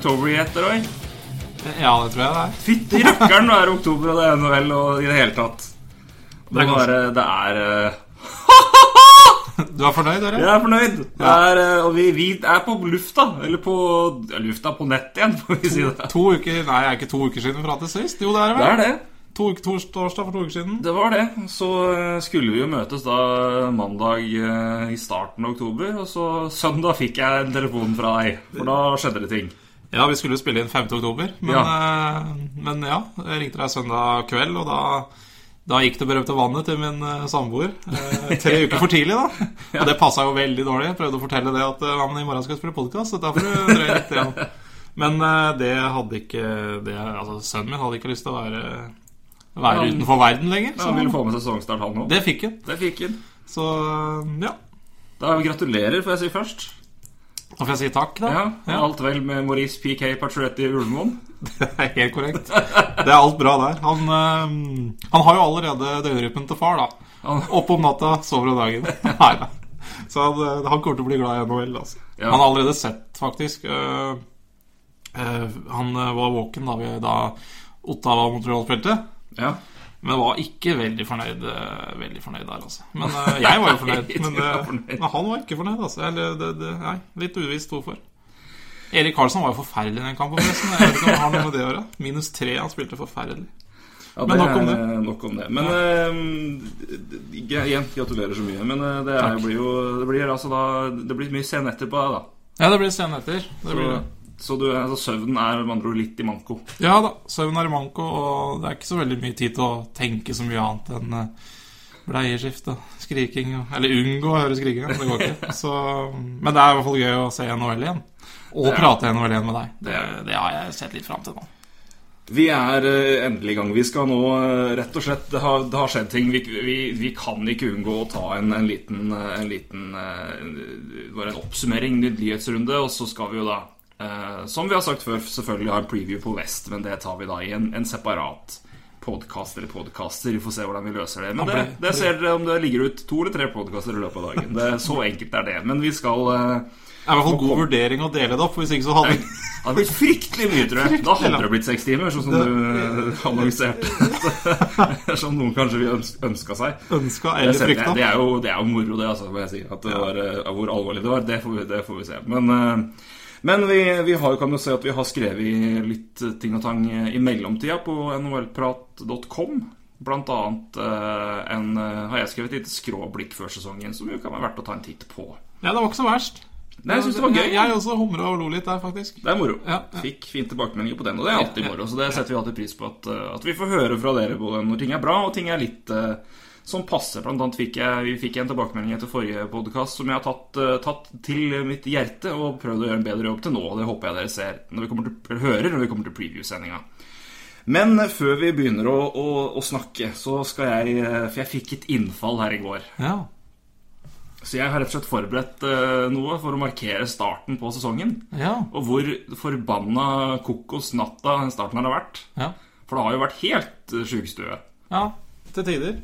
Is i ett år? Ja, det tror jeg det er. Fytti rakkeren, nå er det oktober, og det er NHL og i det hele tatt. Det er bare, det er eh, Du er fornøyd, dere? Jeg er fornøyd. Det er, eh, og vi, vi er på lufta. Eller på ja, lufta på nett igjen, får vi si det. To uker Nei, er ikke to uker siden vi pratet sist? Jo, det er det Det er det. To, uker- torsdag for to uker siden. Det var det. Så eh, skulle vi jo møtes da mandag i starten av oktober. Og så søndag fikk jeg en telefon fra deg, for da skjedde det ting. Ja, vi skulle jo spille inn 5. oktober. Men Ja. ja, men ja jeg ringte deg søndag kveld, og da, da gikk det berømte vannet til min eh, samboer. Eh, tre uker for tidlig, da. Og det passa jo veldig dårlig. Jeg prøvde å fortelle det at eh, ja, men i morgen skal jeg spille podkast, så da får du drøye litt. igjen. Men eh, det hadde ikke det, Altså, sønnen min hadde ikke lyst til å være, være Ja, utenfor verden lenger. Så han ville få med sesongstart, han òg. Det fikk han. Så ja. Da gratulerer, får jeg si først. Da får jeg si takk, da. Ja, ja. Alt vel med Maurice PK Patrietti Ulmoen. Det er helt korrekt. Det er alt bra der. Han, øh, han har jo allerede døgnrytmen til far, da. Opp om natta, sover om dagen. Nei da. Så han, øh, han kommer til å bli glad i NHL. Altså. Ja. Han har allerede sett, faktisk. øh, øh, han var våken da, vi, da Ottawa Montreal spilte. Ja. Men var ikke veldig fornøyd, øh, veldig fornøyd der, altså. Men øh, jeg var jo fornøyd. Men, øh, men han var ikke fornøyd, altså. Eller, det, det, nei, litt uvisst hvorfor. Erik Karlsson var jo forferdelig i den kampen, forresten. Jeg vet ikke om det har noe med det å gjøre. Minus tre, han spilte forferdelig. Ja, Men nok om det. Nok om det. Men eh, igjen, gratulerer så mye. Men eh, det, er, blir jo Det blir altså da Det blir mye sen etterpå, da. Ja, det blir sen etter. Det blir det. Så du, altså, søvnen er med andre ord litt i manko. Ja da, søvnen er i manko, og det er ikke så veldig mye tid til å tenke så mye annet enn eh, bleieskift og skriking. Eller unngå å høre skrikinga. Det går ikke. Så, men det er i hvert fall gøy å se NHL igjen. Og er- prate NHL igjen med deg. Det, Det har jeg sett litt fram til nå. Vi er eh, endelig i gang. Vi skal nå eh, rett og slett Det har, det har skjedd ting. Vi, vi, vi kan ikke unngå å ta en, en liten, en liten en, en oppsummering, en nyhetsrunde, og så skal vi jo da eh, Som vi har sagt før, selvfølgelig har en preview på West, men det tar vi da i en, en separat podkast eller podkaster. Vi får se hvordan vi løser det. Men det, det ser dere om det ligger ut to eller tre podkaster i løpet av dagen. Det, så enkelt er det. Men vi skal uh, Det er i hvert fall god vurdering å dele det opp, hvis ikke så hadde Det hadde blitt fryktelig mye, tror jeg. Da hadde det blitt seks timer, sånn som du annonserte. som noen kanskje vil ønska seg. ønska eller frykta. det, er jo, det er jo moro, det, altså, får jeg si. At det var, eh, hvor alvorlig det var, det får vi, det får vi se. Men, eh, men vi, vi har, kan jo se at vi har skrevet litt ting og tang i mellomtida på nhlprat.com. Blant annet eh, en, eh, har jeg skrevet et lite skråblikk før sesongen, som jo kan være verdt å ta en titt på. Ja, det var ikke så verst. Nei, jeg synes det var gøy. Jeg, jeg også humra og lo litt der, faktisk. Det er moro. Ja, ja. Fikk fin tilbakemeldinger på den, og det er alltid moro. Så det setter vi alltid pris på, at, at vi får høre fra dere både når ting er bra, og ting er litt uh, som passer. Blant annet fikk jeg, vi fikk en tilbakemelding etter forrige podkast som jeg har tatt, uh, tatt til mitt hjerte og prøvd å gjøre en bedre jobb til nå. og Det håper jeg dere ser når vi kommer til, hører når vi kommer til preview-sendinga. Men uh, før vi begynner å, å, å snakke, så skal jeg uh, For jeg fikk et innfall her i går. Ja. Så jeg har rett og slett forberedt noe for å markere starten på sesongen. Ja. Og hvor forbanna kokos natta starten har vært. Ja. For det har jo vært helt eh, sjukestue. ja. Til tider.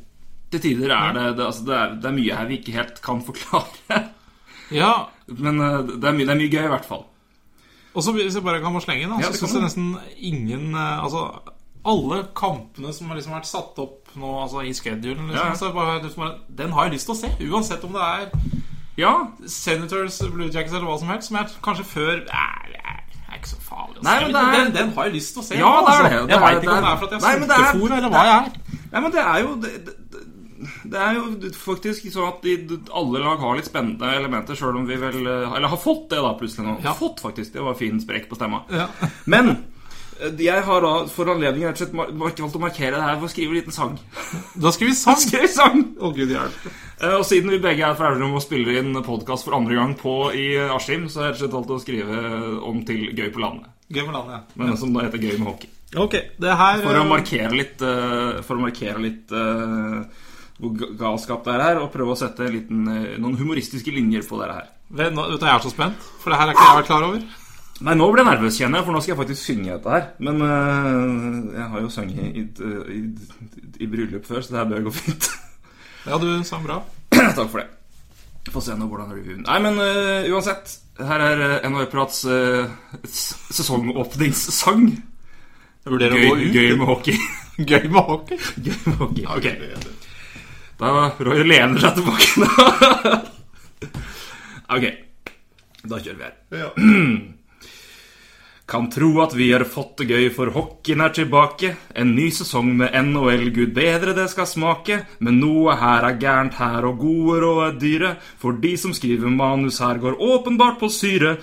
Til tider er det det, altså det, er, det er mye her vi ikke helt kan forklare. Ja. Men eh, det er, mye, det er mye gøy, i hvert fall. Og så hvis jeg bare kan må slenge inn, da, Ja, så det jeg nesten ingen eh, Altså, alle kampene som har liksom vært satt opp nå altså i schedulen, liksom, Ja. så bare, bare, den har jeg lyst til å se. Uansett om det er Ja, Senators, Blue Jackets eller hva som helst, som jeg kanskje før nei, er, er ikke så farlig å Nei, se. men det er- den, den har jeg lyst til å se. Ja, nå, det er altså. det. Det Jeg veit ikke om det er- for at jeg Nei, er men det er- sultefòr, eller hva jeg er. Nei, men det er jo det, det, det er jo faktisk sånn at de, alle lag har litt spennende elementer, sjøl om vi vel eh, Eller har fått det, da, plutselig nå. Ja. Fått, faktisk. Det var fin sprekk på stemma. Ja. Men Jeg har da for anledningen rett og slett valgt å markere det her ved å skrive en liten sang. Da skriver vi sang! skriver sang! Å, gud. Eh, Og siden vi begge er ferdige med å spille inn podkast for andre gang på i Askim, så har jeg rett og slett valgt å skrive om til Gøy på landet. Gøy på landet, ja. Men som da heter Gøy med hockey. Ok, det her For å eh, markere litt eh, For å markere litt eh, hvor galskap det er her, og prøve å sette liten, eh, noen humoristiske linjer på det her. vet, nå, vet du, Jeg er så spent, for det her er ikke jeg vært klar over. Nei, nå ble jeg nervøs, kjenner jeg, for nå skal jeg faktisk synge dette her. Men uh, jeg har jo sunget i, i, i, i bryllup før, så det her bør gå fint. Ja, du sang bra. Takk for det. Få se nå hvordan reviewen Nei, men uh, uansett. Her er uh, NHL Prats uh, sesongåpningssang. Jeg vurderer å Gøy, gå ut. gøy med hockey. Gøy med hockey. gøy med hockey. Ok. Da Roy lener seg tilbake ok. Da kjører vi her. Ja. Kan tro at vi har fått det gøy, for hockeyen er tilbake. En ny sesong med NHL, gud bedre det skal smake. Men noe her er gærent her, og gode råd er dyre. For de som skriver manus her, går åpenbart på syre.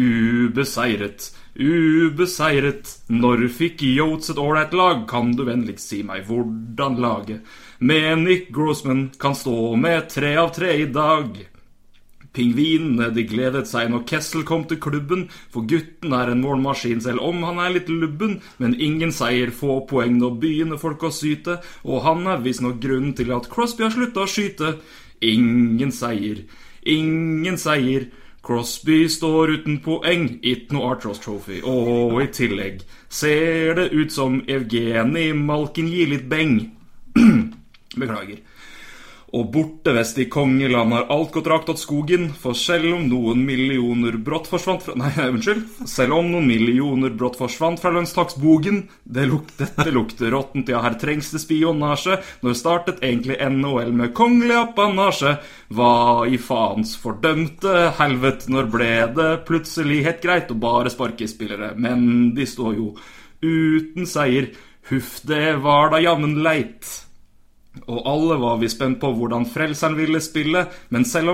Ubeseiret, ubeseiret. Når fikk Yotes et ålreit lag? Kan du vennligst si meg hvordan laget med Nick Grossman kan stå med tre av tre i dag? Pingvinene de gledet seg når Kessel kom til klubben, for gutten er en målmaskin selv om han er litt lubben. Men ingen seier, få poeng, når begynner folk å syte, og han er visstnok grunnen til at Crosby har slutta å skyte. Ingen seier, ingen seier. Crosby står uten poeng, ikke noe Artros Trophy. Og i tillegg ser det ut som Evgenij Malkin gir litt beng. Beklager. Og borte vest i kongeland har alt gått rakt åt skogen, for selv om noen millioner brått forsvant fra Nei, unnskyld. Selv om noen millioner brått forsvant fra lønnstaksbogen det luk, Dette lukter råttent, ja, her trengs det spionasje. Når startet egentlig NHL med kongelig apanasje? Hva i faens fordømte helvete, når ble det plutselig helt greit å bare sparke spillere? Men de står jo uten seier. Huff, det var da jammen leit. Og alle var vi spent på hvordan frelseren ville spille, men selv,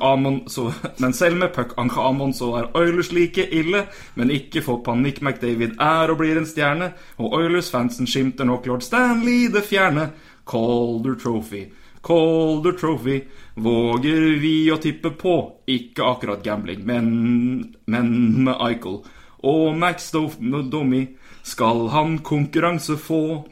Amon så, men selv med Puck Ank Amon så er Oilers like ille. Men ikke få panikk, McDavid er og blir en stjerne, og Oilers-fansen skimter nok lord Stanley det fjerne. Calder Trophy, Calder Trophy, våger vi å tippe på. Ikke akkurat gambling, men, men med Eichel og Max Domi skal han konkurranse få.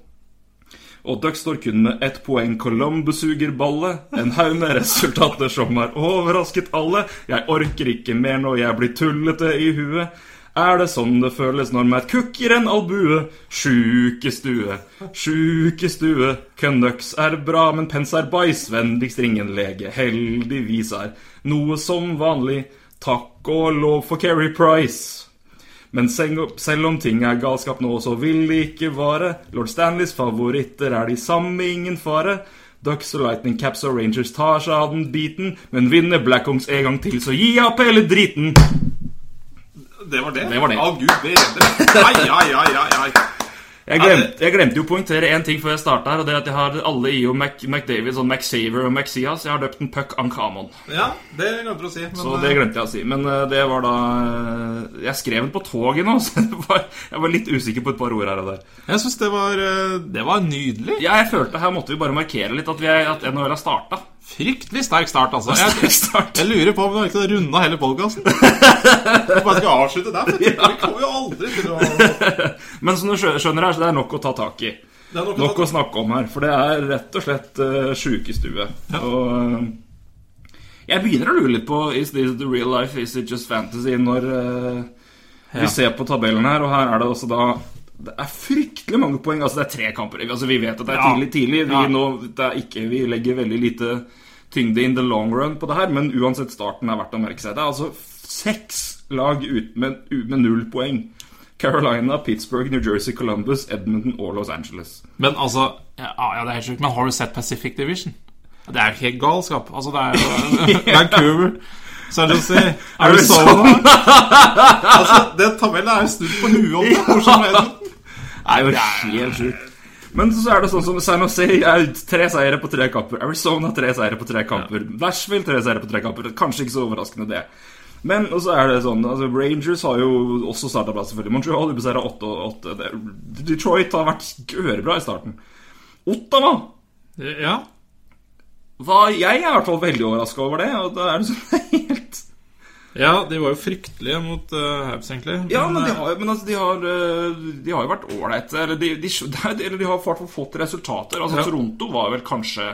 Og Duck står kun med ett poeng. Columbus suger ballet. En haug med resultater som har overrasket alle. Jeg orker ikke mer når jeg blir tullete i huet. Er det sånn det føles når Matt Cook gir en albue? Sjukestue, sjukestue. Canucks er bra, men pens er bæsj. Vennligst ring en lege. Heldigvis er noe som vanlig. Takk og lov for Keri Price. Men selv om ting er galskap nå, så vil det ikke vare. Lord Stanleys favoritter er de samme, ingen fare. Ducks og Lightning Caps og Rangers tar seg av den biten, men vinner Blackhawks en gang til, så gi opp hele driten! Det var det? Det var det. Å, gud bedre. Ai, ai, ai, ai, ai. Jeg glemte, jeg glemte jo å poengtere én ting før jeg starta her, og det er at jeg har alle i og Mac, McDavid, sånn McSaver og McSias. Jeg har døpt en Puck Ankamon. Ja, det glemte du å si. Men, Så det glemte jeg å si. Men eh, det var da eh, Jeg skrev den på toget nå, så var, jeg var litt usikker på et par ord her og der. Jeg syns det, var, eh, det var nydelig. Ja, jeg følte her måtte vi bare markere litt at, vi at NHL har starta. Fryktelig sterk start, altså. Jeg, jeg lurer på om vi har ikke runda hele podkasten. Vi bare skal avslutte der. For vi kommer jo aldri til å Men som du skjønner her, så det er nok å ta tak i. Det er nok å Nok ta- å snakke om her, for det er rett og slett uh, sjukestue. Og uh, jeg begynner å lure litt på Is this the real life, is it just fantasy? Når Ja. vi ser på tabellen her, og her er det også da Det er fryktelig mange poeng. Altså, det er tre kamper. Altså, vi vet at det er Ja. tidlig, tidlig. Vi, Ja. nå, det er ikke, vi legger veldig lite tyngde in the long run på det her, men uansett starten er verdt å merke seg. Det er altså seks lag ut med, med null poeng. Carolina, Pittsburgh, New Jersey, Columbus, Edmonton og Los Angeles. Men altså ja, ja, det er helt sjukt. Men har du sett Pacific Division? Det er jo helt galskap. Altså, det er jo Vancouver, San Jose, Arizona Altså, Den tabellen er jo snudd på huet om det. Hvor som helst. Det er jo helt sjukt. Men så er det sånn som San Jose er tre seire på tre kamper. Arizona tre seire på tre kamper. Nashville tre seire på tre kamper. Kanskje ikke så overraskende, det. Men og så er det sånn altså Rangers har jo også starta bra, selvfølgelig. Montreal har beseira 8-8. Detroit har vært ørebra i starten. Ottawa Ja. Hva, Jeg er i hvert fall veldig overraska over det. Og da er det sånn helt ja, de var jo fryktelige mot uh, Habs, egentlig. Ja, men de eh, har, men altså, de har, eh, de har jo vært ålreite. Eller, de, de, eller de har i hvert fall fått resultater. Altså, Ja. Toronto var vel kanskje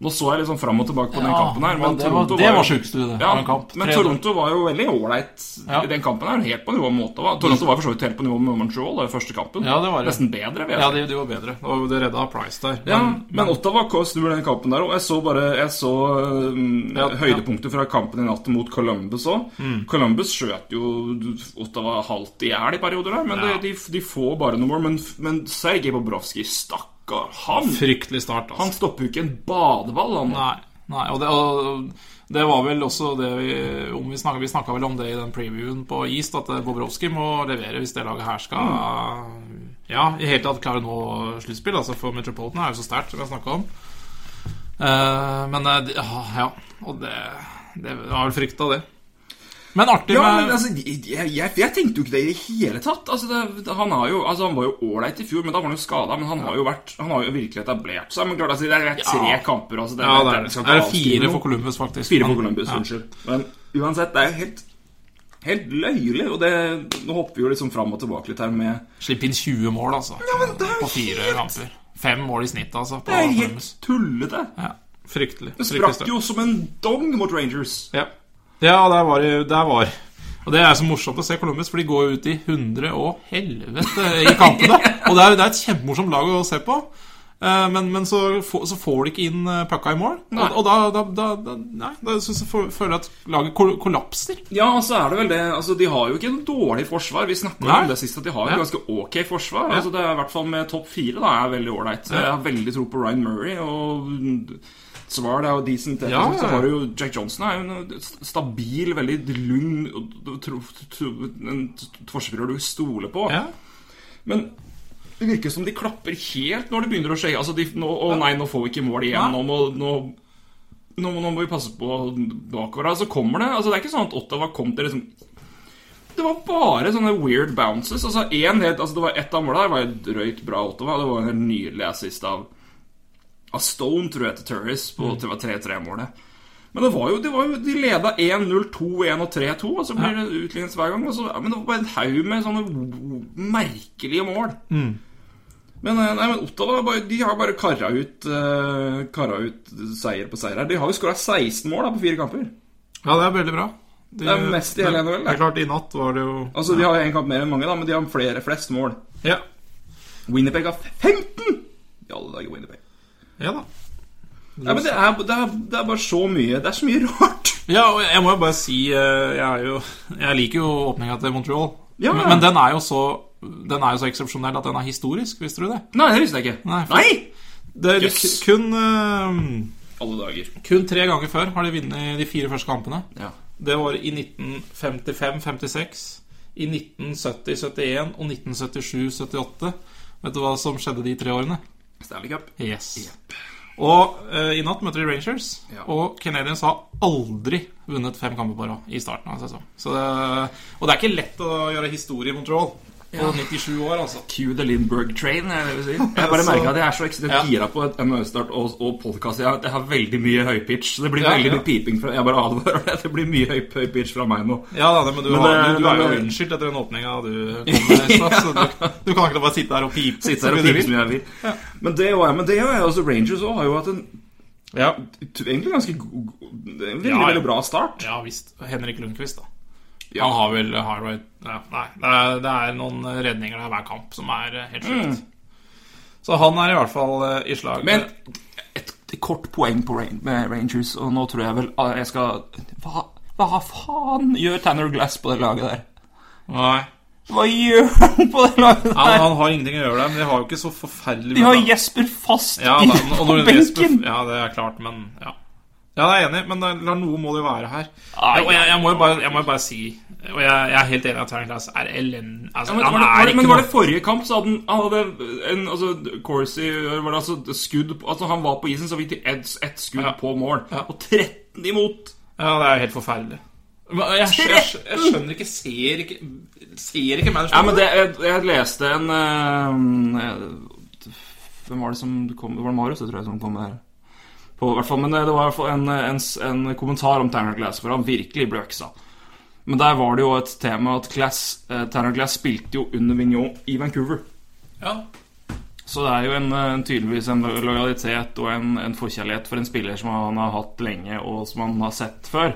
Nå så jeg sånn fram og tilbake på den kampen her. Men det var- Toronto det var, var sjukestue, det, Ja, kamp. men 3-0. Toronto var jo veldig ålreit Ja. i den kampen. her Helt på nivå med Ottawa. Toronto var for så vidt helt på nivå med Montreal da, i første kampen. Ja, det var det. Nesten bedre, vil jeg Ja, det de, de var bedre. Og det redda Price der. Ja, men Ottawa snur den kampen der, og jeg så bare Jeg så um, Ja, høydepunktet fra kampen i natt mot Columbus òg. Mm. Columbus skjøt jo Ottawa halvt i hjel i perioder der, men Ja. de, de, de får bare noe mål. Men, men Sergej Bobrovskij, stakkar, han Fryktelig start, altså. Han stopper jo ikke en badeball, han. Nei, nei og, det, og det var vel også det vi om Vi snakka, vi snakka vel om det i den previewen på East, at Bobrovskij må levere hvis det laget her skal Ja, i hele tatt klare å nå sluttspill. Altså for Metropolitan er jo så sterkt, som vi har snakka om. Uh, men eh, ja, ja, og det, det var vel frykta, det. Men artig Ja, med men altså, jeg, jeg, jeg tenkte jo ikke det i det hele tatt. Altså, det, han, har jo, altså, han var jo ålreit i fjor, men da var han jo skada. Men han har jo, vært, han har jo virkelig etablert seg. Men klart, altså, det er tre Ja. kamper. Altså, det, Ja, det er, det er fire for Columbus, faktisk. Fire for Columbus, ja. unnskyld. Men uansett, det er jo helt Helt løyelig. Og det, nå hopper vi jo liksom fram og tilbake litt her med Slipp inn 20 mål, altså. men det er jo på fire kamper. Fem mål i snitt, altså. På Det er helt tullete. Ja, fryktelig. Det sprakk jo som en dong mot Rangers. Ja, ja der, var, det- der var Og det er så morsomt å se Columbus, for de går jo ut i hundre og helvete i kampene. Og det er, det er et kjempemorsomt lag å se på. Eh, Men, men så, får- så får de ikke inn eh, pucka i mål. Nei. Og, og da, da, da, Nei, da synes jeg føler jeg at laget kollapser. Ja, og så er det vel det altså, De har jo ikke noe dårlig forsvar. Vi snakka om det sist, at de har et Ja. ganske ok forsvar. Ja. Altså, det er i hvert fall med topp fire da, er veldig ålreit. Ja. Jeg har veldig tro på Ryan Murray. Og Svar er jo decent. Ja, Så har du jo Jack Johnson er jo en stabil, veldig lugn en forsvarer du stoler på. Ja. Men det virker som de klapper helt når det begynner å skje. Altså, de, nå, å nei, nå får vi ikke mål igjen. Nå må, nå, nå, nå må vi passe på bakover. Så kommer det. Altså, det er ikke sånn at Ottawa kom til liksom Det var bare sånne weird bounces. Altså, en helt, altså, det var Ett av målene der var jo drøyt bra Ottawa. Det var en helt nydelig assist av, av Stone, tror jeg, til Turris på Mm. det var 3-3-målet. Men det var jo, det var jo, de leda 1-0, 2-1 og 3-2, og så blir det utlignet hver gang. Så, men det var bare en haug med sånne merkelige mål. Mm. Men, eh, nei, men Ottawa de har bare kara ut, uh, kara ut seier på seier her. De har jo skåra 16 mål da, på fire kamper. ja, det er veldig bra. De, Det er mest i hele NHL, Det er klart, i natt var det jo Altså, De har en kamp mer enn mange, da, men de har flere flest mål. Ja, Winnipeg har 15! I alle dager, Winnipeg. Ja da. Ja, men det er, det, er, det er bare så mye Det er så mye rart. Ja, og jeg må jo bare si eh, Jeg, jo, jeg liker jo åpninga til Montreal. Ja. Men, men den er jo så Den er jo så eksepsjonell at den er historisk, visste du det? Nei, det visste jeg ikke. Nei, Nei? det, er Yes. kun, uh, Alle dager. kun tre ganger før har de vunnet de fire første kampene. Ja. Det var i 1955-56, i 1970-71 og 1977-78. Vet du hva som skjedde de tre årene? Stanley Cup. Yes. Og uh, i natt møter de Rangers, Ja. og Canadiens har aldri vunnet fem kamper på rad i starten av sesongen. Så det, og det er ikke lett å gjøre historie i Montreal på 97 år, altså. Cue the Lindberg train, er det det vil si. Jeg bare merker at jeg er så ekstremt Ja. gira på et NHL-start og, og podkast. Jeg, jeg har veldig mye høy pitch. Det blir Ja, veldig ja. mye piping fra Jeg bare advarer deg. Det blir mye høy, høy pitch fra meg nå. Ja da, men du, Men har, du, du er jo men- unnskyldt etter den åpninga du kom med. Så du, du kan ikke bare sitte der og pipe. Sitte her og pipe som jeg vil. Men det gjør jeg. Men det gjør jeg også. Rangers òg har jo hatt en Ja. egentlig ganske god, god- veldig, Ja, ja. veldig bra start. ja visst. Henrik Lundqvist, da. Ja. Han har vel har ja, Nei, det er, det er noen redninger der hver kamp som er eh, helt sjukt. Så han er i hvert fall eh, i slag. Men et, et kort poeng på Rangers, og nå tror jeg vel jeg skal Hva, hva faen gjør Tanner Glass på det laget der? Nei. Hva gjør han på det laget der? Han, han har ingenting å gjøre der, men de har jo ikke så forferdelig De har Jesper fast ja, da, og på når Jesper, benken! ja, det er klart, men ja. Ja, jeg er enig, men la noe må det være her. Ah, og jeg, jeg, må jo bare, jeg må jo bare si Og jeg, jeg er helt enig i at Terran Glass er elendig. Altså, Ja, men, var det, det, men var det forrige kamp, så hadde han, hadde en altså, Corsi var det altså skudd Altså Han var på isen, så vidt ett et skudd Ja. på mål. Ja. Og 13 imot! Ja, det er jo helt forferdelig. Jeg, jeg, jeg, jeg skjønner ikke Ser ikke Ser ikke management Ja, men det, jeg, jeg leste en eh, Hvem var det som kom Det var Marius, det tror jeg, som kom med her. På, hvert fall, men det, det var i hvert fall en, en, en kommentar om Tanner Glass, for han virkelig ble øksa. Men der var det jo et tema at Glass, eh, Tanner Glass spilte jo under Vignon i Vancouver. Ja. Så det er jo en, en, tydeligvis en lojalitet og en, en forkjærlighet for en spiller som han har hatt lenge, og som han har sett før.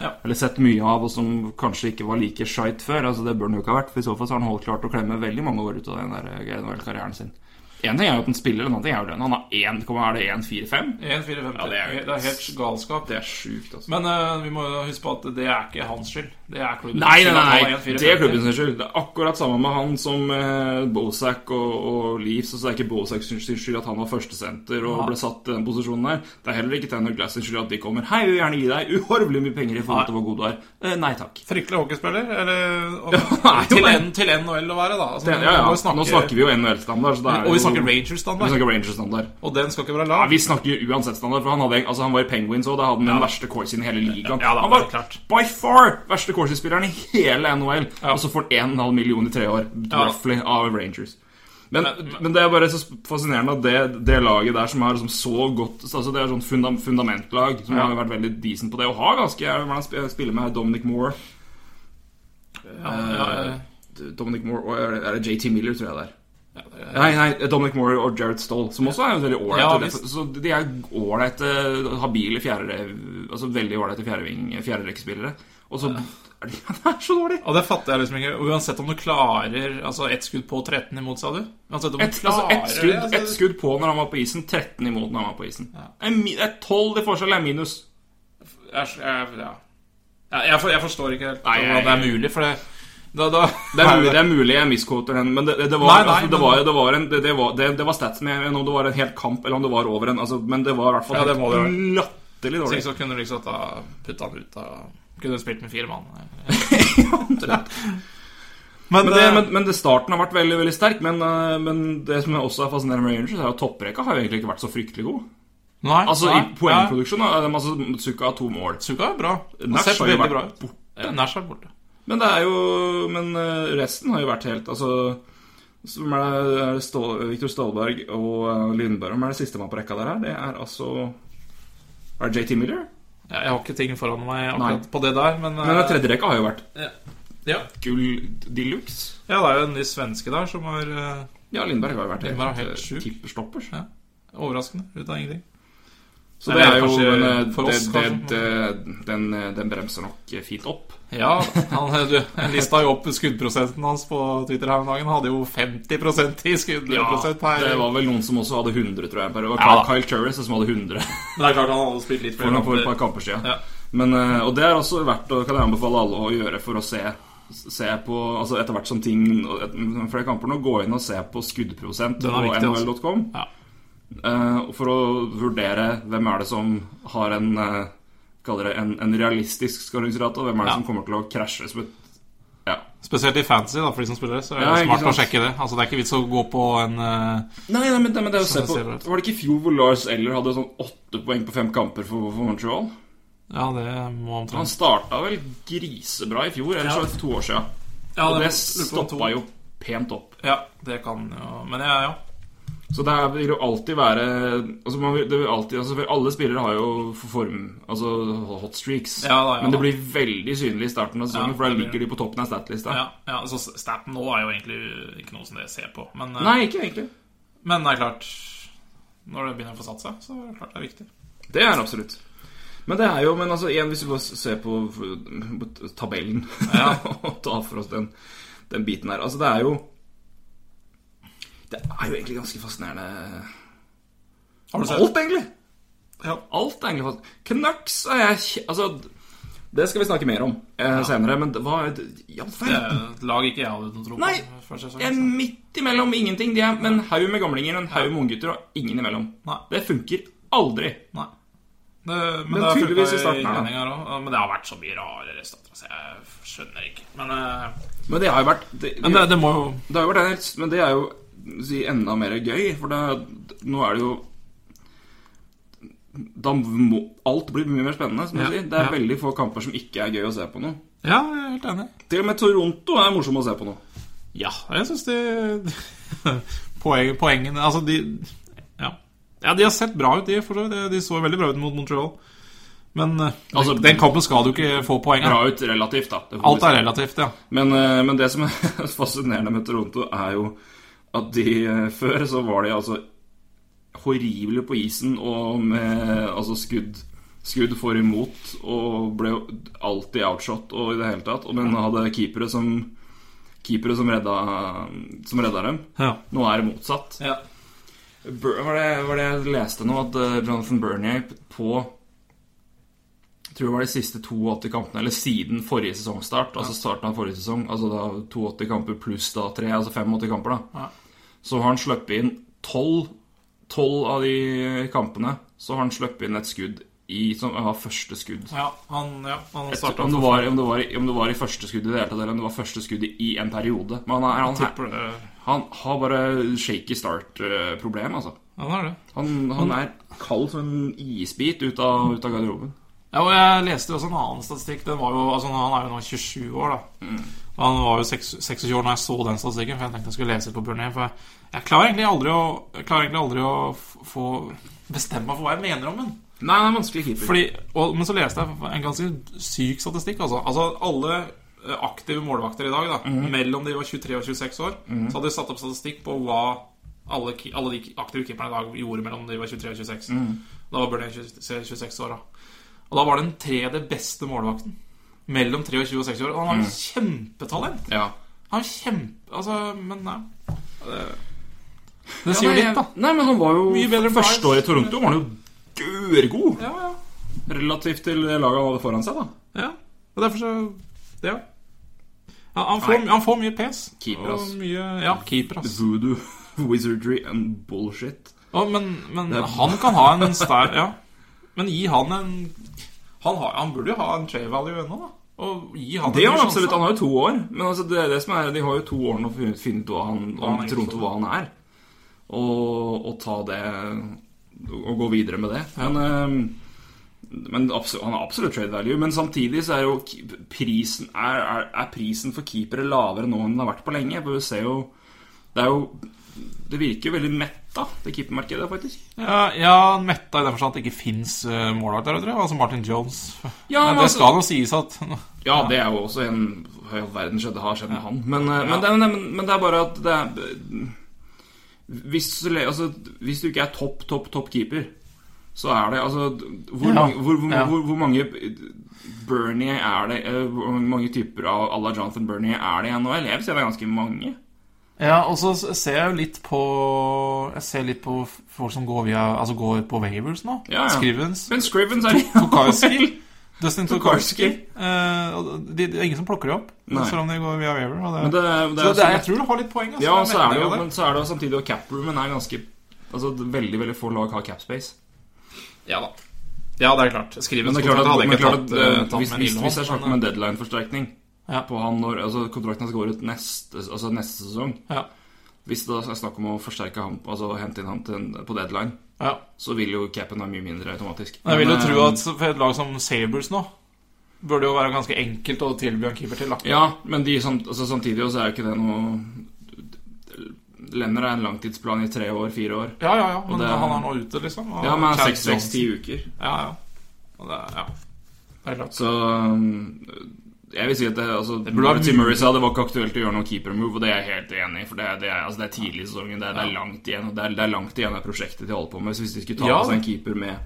Ja. Eller sett mye av, og som kanskje ikke var like shite før. Altså Det bør han jo ikke ha vært, for i så fall så har han holdt klart å klemme veldig mange år ut av den der NHL-karrieren sin. En ting er jo at han spiller, en annen ting er jo lønna. Han har 1, er det 1-4-5? 1-4-5. Ja, det er- det er helt galskap. Det er sjukt, altså. Men uh, vi må huske på at det er ikke hans skyld. Det er klubben Nei, nei, nei, nei, det er klubben sin skyld. Det er akkurat samme med han som eh, Bozak og, og Leeds. Altså, det er ikke Bozak sin skyld at han var førstesenter og Ja. ble satt i den posisjonen der. Det er heller ikke Tanner Glass sin skyld at de kommer Hei, vi vil gjerne gi deg uhorvelig mye penger i forhold til hvor god du er. Eh, nei takk. Fryktelig hockeyspiller. Eller og, nei, til, en, til NHL å være, da. Altså, ja, ja. vi Nå snakker vi jo NHL-standard. så Og vi snakker Rangers-standard. Ranger Og den skal ikke være Ja, lav. vi snakker uansett standard, for han, hadde, altså han var i Penguins òg. Da hadde han den verste corsin i hele ligaen. Ja, han var klart. by far verste corsi-spilleren i hele NHL. Ja. Og så får han 1,5 million i tre år, Ja. roughly, av Rangers. Men, men det er bare så fascinerende at det, det laget der som har liksom så godt altså Det er sånn funda, fundamentlag som Ja. har vært veldig decent på det. Og har ganske Hvordan spiller med Dominic Moore Ja, ja, Dominic Moore og er det- JT Miller, tror jeg det er. Nei, nei, Dominic Moore og Jared Stoll, som også er veldig ålreite. Ja, så de er ålreite, habile fjerde Altså veldig ålreite fjerderekkespillere. Og så er de Det er så dårlig! Og det fatter jeg liksom ikke. Uansett om du klarer Altså ett skudd på 13 imot, sa du? Uansett om Et, du altså, ett skudd, det, altså, et skudd på når han var på isen, 13 imot når han var på isen. Ja. En, mi- er 12 i forskjell, er minus. jeg, jeg, ja. Jeg, jeg forstår ikke helt Nei, jeg- hvordan det er mulig, for det da, da, Det er, mulig, det er mulig jeg misquoter den, men det, det, det var stats altså, det, det, det, det, det, det ikke om det var en hel kamp, eller om det var over en altså, Men det var i hvert fall Ja, det det latterlig dårlig. så kunne du liksom putta den han ut av Kunne spilt med fire mann. Men, det, eh, men, men det starten har vært veldig veldig sterk. Men, eh, men det som også er fascinerende med Rangers, er at topprekka har jo egentlig ikke vært så fryktelig god. Nei, Altså nei, I poengproduksjon de altså, Suka har to mål. Suka er bra. Nash har jo vært bra borte. Ja, Nash er borte. Men det er jo Men eh, resten har jo vært helt Altså som er det, er Stål, Victor Stålberg og eh, Lindberg Hvem er det siste man på rekka der her? Det er altså Er det JT Miller? Ja, jeg har ikke ting foran meg akkurat Nei. på det der, men, Men eh, tredje rekka har jo vært ja. gull de luxe. ja, det er jo en ny svenske der som har eh, Ja, Lindberg har jo vært helt, helt eh, tipperstoppers. ja, overraskende. Ut av ingenting. Så det er jo en, eh, for oss, det, det, den, eh, den bremser nok fint opp. Ja, han du, lista jo opp skuddprosenten hans på Twitter her om dagen. Hadde jo 50% i skuddprosent her. det var vel noen som også hadde 100, tror jeg. Det var Ja. Kyle Turris som hadde 100 Men det er klart han hadde spilt litt flere for et kamper. par kamper siden. Ja. Men, eh, og det er også verdt å kan jeg anbefale alle å gjøre for å se Se på, altså Etter hvert som ting flere kamper nå, gå inn og se på skuddprosent på altså. nhl.com. Ja. Eh, for å vurdere hvem er det som har en eh, det en, en realistisk skåringsrate, og hvem er det Ja. som kommer til å krasje Ja. Spesielt i fantasy, da, for de som spiller det. Så er det Ja, smart å sjekke det. Altså, Det er ikke vits å gå på en eh, Nei, nei, men, nei, men det er å se på det. Var det ikke i fjor hvor Lars Eller hadde sånn åtte poeng på fem kamper for, for Montreal? Ja, det må Han omtrent starta vel grisebra i fjor, eller så det to år siden. Ja, Og det om to- stoppa jo pent opp. Ja, det kan jo Men ja, ja. Så det vil jo alltid være altså man vil, alltid, altså Alle spillere har jo form Altså hot streaks. Ja da, ja men det blir veldig synlig i starten av sesongen, Ja, for da ligger de på toppen av statlista. ja, ja så staten nå er jo egentlig ikke noe som det ser på. Men, eh, Nei, ikke egentlig. men det er klart Når det begynner å få satt seg, så er det klart det er viktig. Det er absolutt. Men det er jo Men altså, igjen, hvis vi bare ser på, tabellen Ja. og tar for oss den, den biten her Altså, det er jo Det er jo egentlig ganske fascinerende Har du sett? Alt, egentlig. Ja. Alt er egentlig. Canucks er jeg Altså, det skal vi snakke mer om eh, senere, men det var I all Det verden. er et lag ikke jeg hadde noen tro på. Nei, før sesongen, Jeg er så. midt imellom ingenting. De er med en haug med gamlinger, en haug med unggutter og ingen imellom. Nei. Det funker aldri. Nei. Det, men, Men det har tydeligvis funket i starten her, da. Men det har vært så mye rare resultater, så jeg skjønner ikke. Men, eh, Men det har jo vært Det, men det, det må jo Men det er jo si, enda mer gøy, for det, nå er det jo da må alt bli mye mer spennende. Som du Ja, sier. Det er ja. veldig få kamper som ikke er gøy å se på nå. Ja, jeg er helt enig. Til og med Toronto er morsom å se på nå. Ja, jeg syns de Poeng, Poengene Altså, de ja. ja, de har sett bra ut, de. For så vidt. De- så veldig bra ut mot Montreal. Men eh, Altså, den kampen skal du ikke få poeng av. Bra ut relativt, da. Alt er relativt, ja. Men, eh, men det som er fascinerende med Toronto, er jo at de eh, Før så var de altså horrible på isen og med altså skudd Skudd for imot og ble alltid outshot og i det hele tatt. Men hadde keepere som Keepere som redda, som redda dem. ja. Nå er det motsatt. Ja. Var det, var det jeg leste nå, at eh, Jonathan Bernier på tror det var de siste 82 kampene, eller siden forrige sesongstart, altså starten av forrige sesong, altså da 82 kamper pluss da 3, altså 85 kamper, da, så har han sluppet inn 12, 12 av de kampene, så har han sluppet inn et skudd i, som ja, første skudd. ja han, ja, han starta Om det, var, om, det var, om det var i første skudd i det hele tatt, eller om det var første skudd i en periode. Men han, er, han, det. han har bare shaky start-problem, altså. Han er. Han, han er kald som en isbit ut av, ut av garderoben. Ja, og jeg leste også en annen statistikk. Den var jo, altså Han er jo nå 27 år, da. Og Han var jo 26 år når jeg så den statistikken, for jeg tenkte jeg skulle lese på Bjørn For jeg, jeg klarer egentlig aldri å egentlig aldri å få bestemme meg for hva jeg mener om den. Nei, han er vanskelig keeper. Fordi, og, men så leste jeg en ganske syk statistikk. Altså, altså alle eh, aktive målvakter i dag, da mellom de var 23 og 26 år, så hadde de satt opp statistikk på hva alle, alle de aktive keeperne i dag gjorde mellom de var 23 og 26. Da var 26 26 år. da Og da var den tredje beste målvakten mellom 23 og 26 år. Og han har mm. kjempetalent! Ja. Han har kjempe... Altså, men nei. Det, det sier jo ja, litt, da. Nei, men han var jo Mye bedre Første året i Toronto var han jo gørgod. Ja, ja. Relativt til laget han hadde foran seg, da. Ja, og derfor så Ja. ja han, får, han får mye pes. Keeper, ass. Mye, ja, keeper, ass. Voodoo, wizardry and bullshit. Ja, men men er- han kan ha en sterk Ja. Men gi han en Han, har, han burde jo ha en trade value ennå, da. Og gi han Det har han absolutt. Han har jo to år. Men altså, det det som er, de har jo to år nå for å finne ut hva han, han Toronto hva han er. Og, og ta det Og gå videre med det. Men, eh, men absolutt, han har absolutt trade value. Men samtidig så er jo prisen Er, er, er prisen for keepere lavere nå enn den har vært på lenge. For vi ser jo Det er jo Det virker jo veldig metta, det keepermarkedet, faktisk. Ja, ja metta i den forstand at det ikke fins uh, målvakter, tror jeg. Altså Martin Jones. Ja, men men det altså- skal jo sies at Ja, det er jo også en i all verden skjedde, har skjedd med han. Men, eh, men, det, men, men det er bare at det er hvis, altså, hvis du ikke er topp, topp, topp keeper, så er det altså Hvor, mange, hvor, hvor, hvor mange Bernie er det eh, Hvor mange typer av à la Jonathan Bernie er det i NHL? Jeg vil si det er ganske mange. Ja, og så ser jeg jo litt på Jeg ser litt på folk som går via Altså går på Wavers nå. Ja, ja. Scrivens. Men Scrivens er Tokarski. Dustin Tokarski. Eh, det det er ingen som plukker det opp, selv om de går via Waver. Det, det, det er, så det er, jeg tror du har litt poeng. Altså, Ja, så er det jo, men så er det jo samtidig at caproomen er ganske Altså, veldig, veldig få lag har capspace. Ja da. Ja, det er klart. Skrivens er klart at, hadde men ikke tatt, eh, eh, tatt hvis, med hvis, hvis jeg snakker om en deadline-forsterkning Ja. på han når altså, kontrakten hans går ut neste, altså, neste sesong ja. Hvis det er snakk om å forsterke ham, altså hente inn han til på deadline, ja. så vil jo capen være mye mindre automatisk. Jeg vil jo tro eh, at for et lag som Sabres nå burde jo være ganske enkelt å tilby en keeper til. Lakken. Ja, men de, samt, altså, samtidig så er jo ikke det noe Lenner er en langtidsplan i tre år, fire år. Ja, ja, ja, men det- han er nå ute, liksom. og Ja, men Chad seks, seks, Johnson- ti uker. Ja, ja. Og det, ja. Det er klart. Så um, jeg vil si at det, altså, Det burde Tim. Murray sa det var ikke aktuelt å gjøre noen keeper move, og det er jeg helt enig i. For det, er- det, er, altså, det er tidlig i sesongen, det er, det er langt igjen. Det er, det er langt igjen av prosjektet de holder på med. Så hvis de skulle ta Ja. seg en keeper med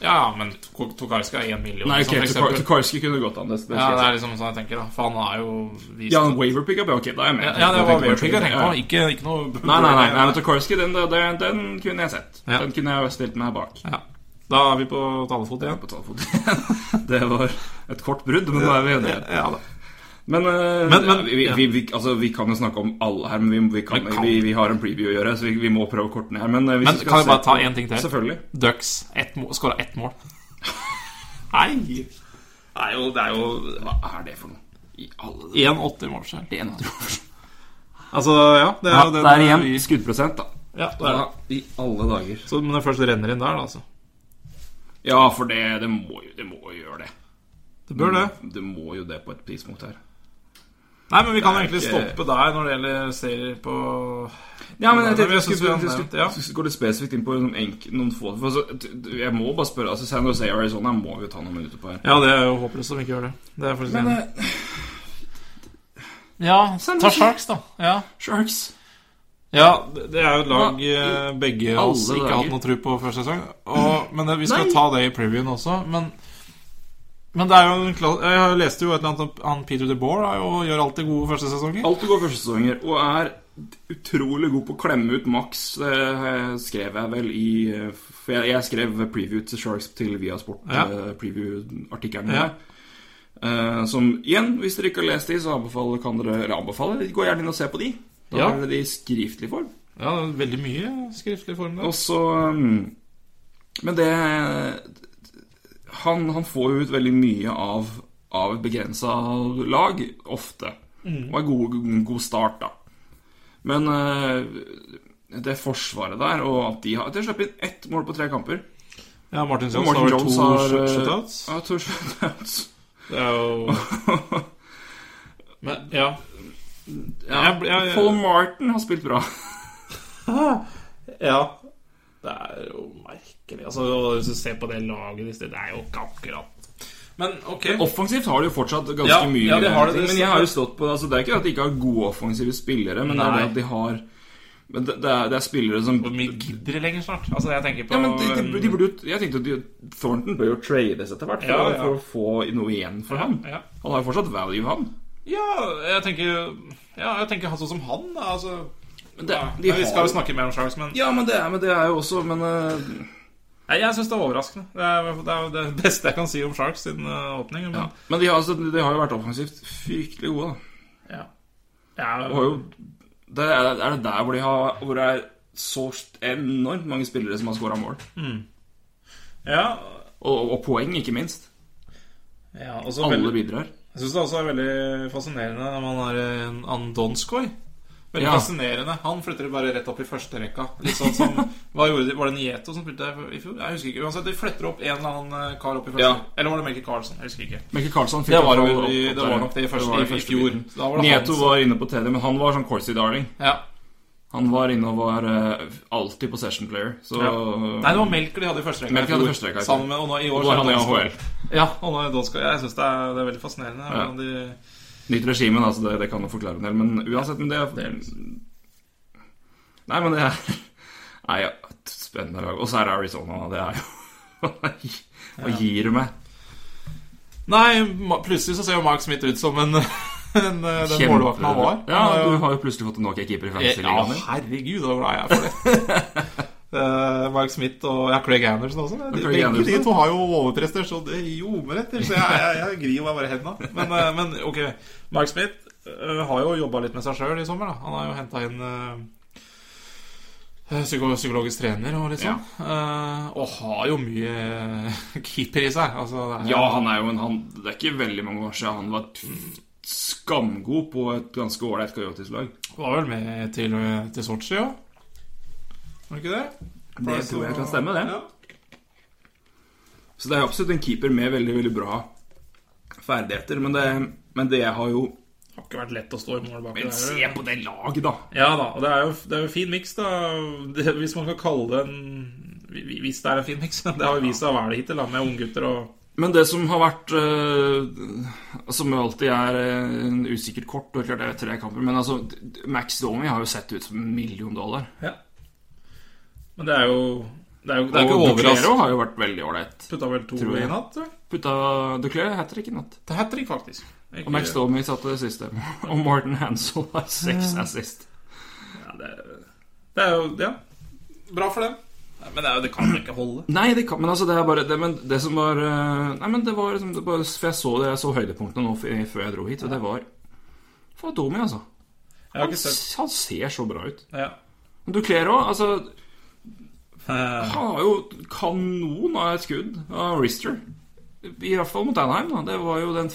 Ja, men Tok- Tokarski er én million. Nei, okay, ok, for kunne gått an. Det, det Ja, det er liksom sånn jeg tenker, da. For han er jo vist Ja, en waiver pickup, ja, ok, da er jeg med. Ja, ja, det var Waverpick jeg tenkte Ja. på. Ikke, ikke noe Nei, nei, nei, nei men Tukarski, den, den, den kunne jeg sett. Ja. Den kunne jeg stilt meg bak. Ja. Da er vi på talefot igjen. på talefot. det var et kort brudd, men nå er vi enige. Ja, da. Men, eh, Men- men- vi, vi, vi, altså, vi kan jo snakke om alle her, men vi, vi, kan, kan- vi, vi har en preview å gjøre, så vi, vi må prøve kortene her. Men, eh, Men vi kan jeg bare ta én en ting til? Selvfølgelig. Ducks ett mål, skåra ett mål. Nei! Det er jo, det er jo Hva er det for noe? I alle 1,80 målskjell. Altså, ja. Det er Ja, det er igjen vi- skuddprosent, da. Ja, det er det. I alle dager. Så men det først renner inn der, da, altså. Ja, for det, det, må, jo, det må jo gjøre det. Det bør det. Det må jo det på et tidspunkt her. Nei, men vi kan egentlig ikke- stoppe der når det gjelder serier på Ja, men jeg tenkte jeg skulle, vi jeg skulle, jeg skulle gå litt spesifikt inn på noen, få for altså, Jeg må bare spørre altså San Jose Arizona må vi jo ta noen minutter på her. Ja, det er jo håpløst om vi ikke gjør det. Det er faktisk Men enig. eh, Ja, ta Sharks, da. Ja. Sharks Ja, det er jo et lag Hva eh, begge alle oss ikke har hatt noe tro på før sesong. Og, men det- vi skal Nei. ta det i previewen også. Men, men det er jo en kla- Jeg har- leste jo et eller annet om han Peter DeBoer har jo- gjør alltid gode første sesonger. Alltid gode første sesonger og er utrolig god på å klemme ut maks. Skrev jeg vel i For jeg, jeg skrev preview til Sharks til Viasport, Ja. eh. Ja. Uh, som igjen, hvis dere ikke har lest de, så anbefaler, kan dere Eller anbefaler, gå gjerne inn og se på de. Da Ja. er det i skriftlig form. Ja, veldig mye skriftlig form der. Og så um, Men det han, han får jo ut veldig mye av, av begrensa lag, ofte. Og er god, god start, da. Men eh, det forsvaret der, og at de har De har sluppet inn ett mål på tre kamper. Ja, Martin Og Jones har to eh, shutouts. Ja, to shutouts. Det er jo Men, ja. Ja, Jeg- jeg- Paul Martin har spilt bra. Ja. Det er jo merkelig. Altså, Hvis du ser på det laget i sted, det er jo ikke akkurat Men ok. Offensivt har de jo fortsatt ganske Ja, mye. ja, de har det, men jeg har jo stått på altså, Det er ikke at de ikke har gode offensive spillere, men det er det at de har men det, det, er, det er spillere som Hvor mye gidder de lenger snart? Altså, jeg tenker på Ja, men de, de, de burde jo Jeg tenkte at de, Thornton bør jo trades etter hvert for, Ja, ja. for å få noe igjen for ham. ja. Han har jo fortsatt value, han. Ja, jeg tenker Ja, jeg tenker sånn som han, da. Altså Men det, ja, de Vi skal jo snakke mer om Sharks, men Ja, men det er, men det er jo også Men uh... Nei, jeg syns det er overraskende. Det er, det er det beste jeg kan si om Sharks siden uh, åpning. Men, ja. Men de har, altså, de har jo vært offensivt fryktelig gode, da. ja. Ja, Og jo det er, er det der hvor de har Hvor det er så enormt mange spillere som har scora mål? ja, Og, og poeng, ikke minst. ja Alle veldig, bidrar. Jeg syns det også er veldig fascinerende når man har en annen Veldig Ja. fascinerende. Han flytter bare rett opp i første rekka. Litt sånn som Hva gjorde de? Var det Nieto som flyttet i fjor? Jeg husker ikke. Uansett, de flytter opp en eller annen eh, kar opp i første. Ja. Eller var det Melke Carlsen? Jeg husker ikke. Melke Carlsen Det var, opp, opp det var nok det i, første, var i, i fjor. var det Nieto var inne på TD, men han var sånn Corsi Darling. ja. Han var inne og var uh, alltid possession player. Så Ja. Nei, det var Melker de hadde i første rekka. Melker hadde første rekka. Sammen med, og nå, i år er han i AHL. Ja, og nå er Donskoy. Jeg syns det, det er veldig fascinerende. Ja. De, Nytt regime, altså det, det kan jo forklare en del, men uansett men det er, Nei, men det er Nei, ja, et spennende lag. Og så er det Arizona. Det er jo Hva gir du meg? Nei, plutselig så ser jo Mark Smith ut som en, en eh, den målvakten han var. Ja, du har jo plutselig fått en Nokia-keeper i Ja, fantasy-ligaen din. herregud, så glad jeg er for det. Uh, Mark Smith og ja, Craig Anderson også. De, Craig begge de to har jo overprestert så det ljomer etter, så jeg, jeg, jeg grir meg bare i hendene. Men, uh, men ok, Mark Smith uh, har jo jobba litt med seg sjøl i sommer. da Han har jo henta inn eh, psyko psykologisk trener og litt sånn. Eh, og har jo mye eh, keeper i seg. Altså, er- Ja, han er jo en han, Det er ikke veldig mange år siden han var skamgod på et ganske ålreit Coyotes-lag. Var vel med til, til Sotsji òg? Var det ikke det? Det tror jeg kan stemme, det. Ja. Så det er absolutt en keeper med veldig, veldig bra ferdigheter. Men det, men det har jo det Har ikke vært lett å stå i mål bak Men se på det laget, da! Ja da, og det er jo, det er jo fin miks, da. Det, hvis man kan kalle det en Hvis det er en fin miks. Det har jo vist seg å være det hittil, da, med unggutter og Men det som har vært øh, Som alltid er øh, en usikkert kort og klart det er tre kamper Men altså, Max Domi har jo sett ut som en million dollar. Ja. Men det er jo Det er jo det er ikke Duclero overraskende. har jo vært veldig ålreit. Putta vel to i natt? Putta Duclero hat trick i natt. Det hat trick, faktisk. Ikke, Og Max Domi satte det siste. Og Martin Hansel har seks assist. ja, det, det er jo Ja. Bra for dem. Nei, Men det, er jo, det kan jo ikke holde. Nei, det kan, men altså det er bare det, men det som var øh, Nei, men det var liksom det bare, For jeg så det, jeg så høydepunktene nå før jeg dro hit, og det var For Domi, altså. Jeg har Han, ikke han ser så bra ut. ja. Men du kler òg, altså Eh, Han har jo kanon av et skudd av Rister. I hvert fall mot Anheim. Da. Det var jo den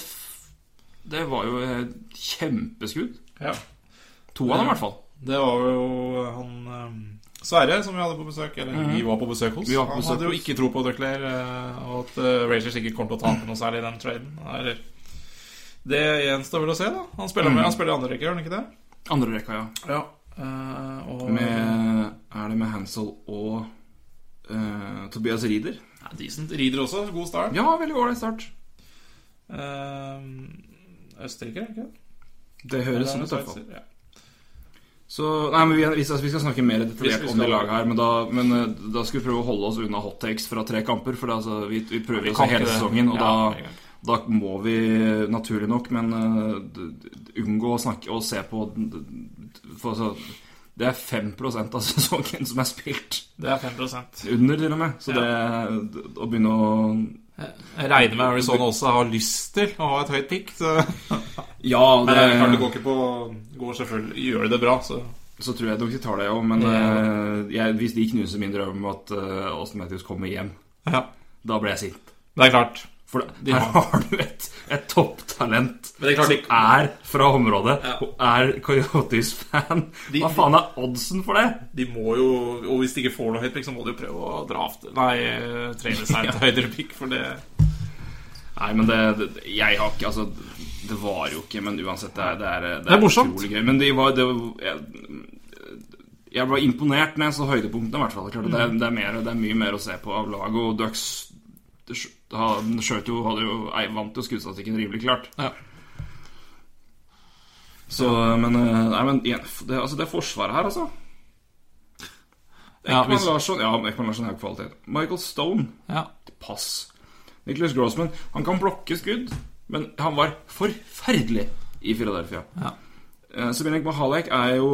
Det var jo et kjempeskudd. ja. To av dem, i hvert fall. Det var jo han um, Sverre, som vi hadde på besøk, eller vi var på besøk hos, på han hadde jo ikke tro på Duclair, eh, og at eh, Rangers ikke kommer til å tape noe særlig i den traden. Eller, det gjenstår vel å se, da. Han spiller, Mhm. med, han spiller i andre rekke, gjør han ikke det? Andre rekka, ja. Ja. Uh, og Med, er det med Hansel og uh, Tobias Rieder? ja, Decent. Rieder også. God start. Ja, veldig ålreit start. Uh, Østerrike, er det ikke? Det høres ut, i fall. Ja. Så, nei, men vi, vi, skal, vi skal snakke mer detaljert om det laget her, men, da, men eh, da skal vi prøve å holde oss unna hot takes fra tre kamper. For det, altså, vi, vi prøver oss hele sesongen, og Ja, da, det da må vi naturlig nok, men d- unngå å snakke og se på for, altså, Det er 5% av sesongen som er spilt. Det er 5 Under, til og med. Så det å begynne å Jeg regner med Arizona også har lyst til å ha et høyt pick. Så, Ja, men det klart det går ikke på Går selvfølgelig Gjør de det bra, så Så tror jeg nok de tar det òg, men eh, jeg, hvis de knuser min drøm om at uh, Austin Matthews kommer hjem, Ja. da blir jeg sint. Det er klart. For det, her har- du et, et topptalent er som er fra området Ja. og er Coyotes-fan. Hva faen er oddsen for det? De må jo Og hvis de ikke får noe høyt pick, så må de jo prøve å drafte Nei, eh, trene seg til høydere pick, for det Nei, men det, det Jeg har ikke Altså, det var jo ikke, men uansett, det er, det er, det Det er morsomt. gøy. Men de var, det var jeg, jeg var imponert når jeg så høydepunktene, i hvert fall. Klart, det, er, er mer, det er mye mer å se på av laget, og Ducks skjøt jo, hadde jo vant jo skuddstatistikken rimelig klart. Ja. Så, men eh, Nei, men det, altså, det forsvaret her, altså Ja, hvis- Larsson Ja, Ekman Larsson er jo kvalitet. Michael Stone Ja. Pass. Nicholas Grossman Han kan blokke skudd, men han var forferdelig i Philadelphia. Ja. Eh, Sabinek Mahalek er jo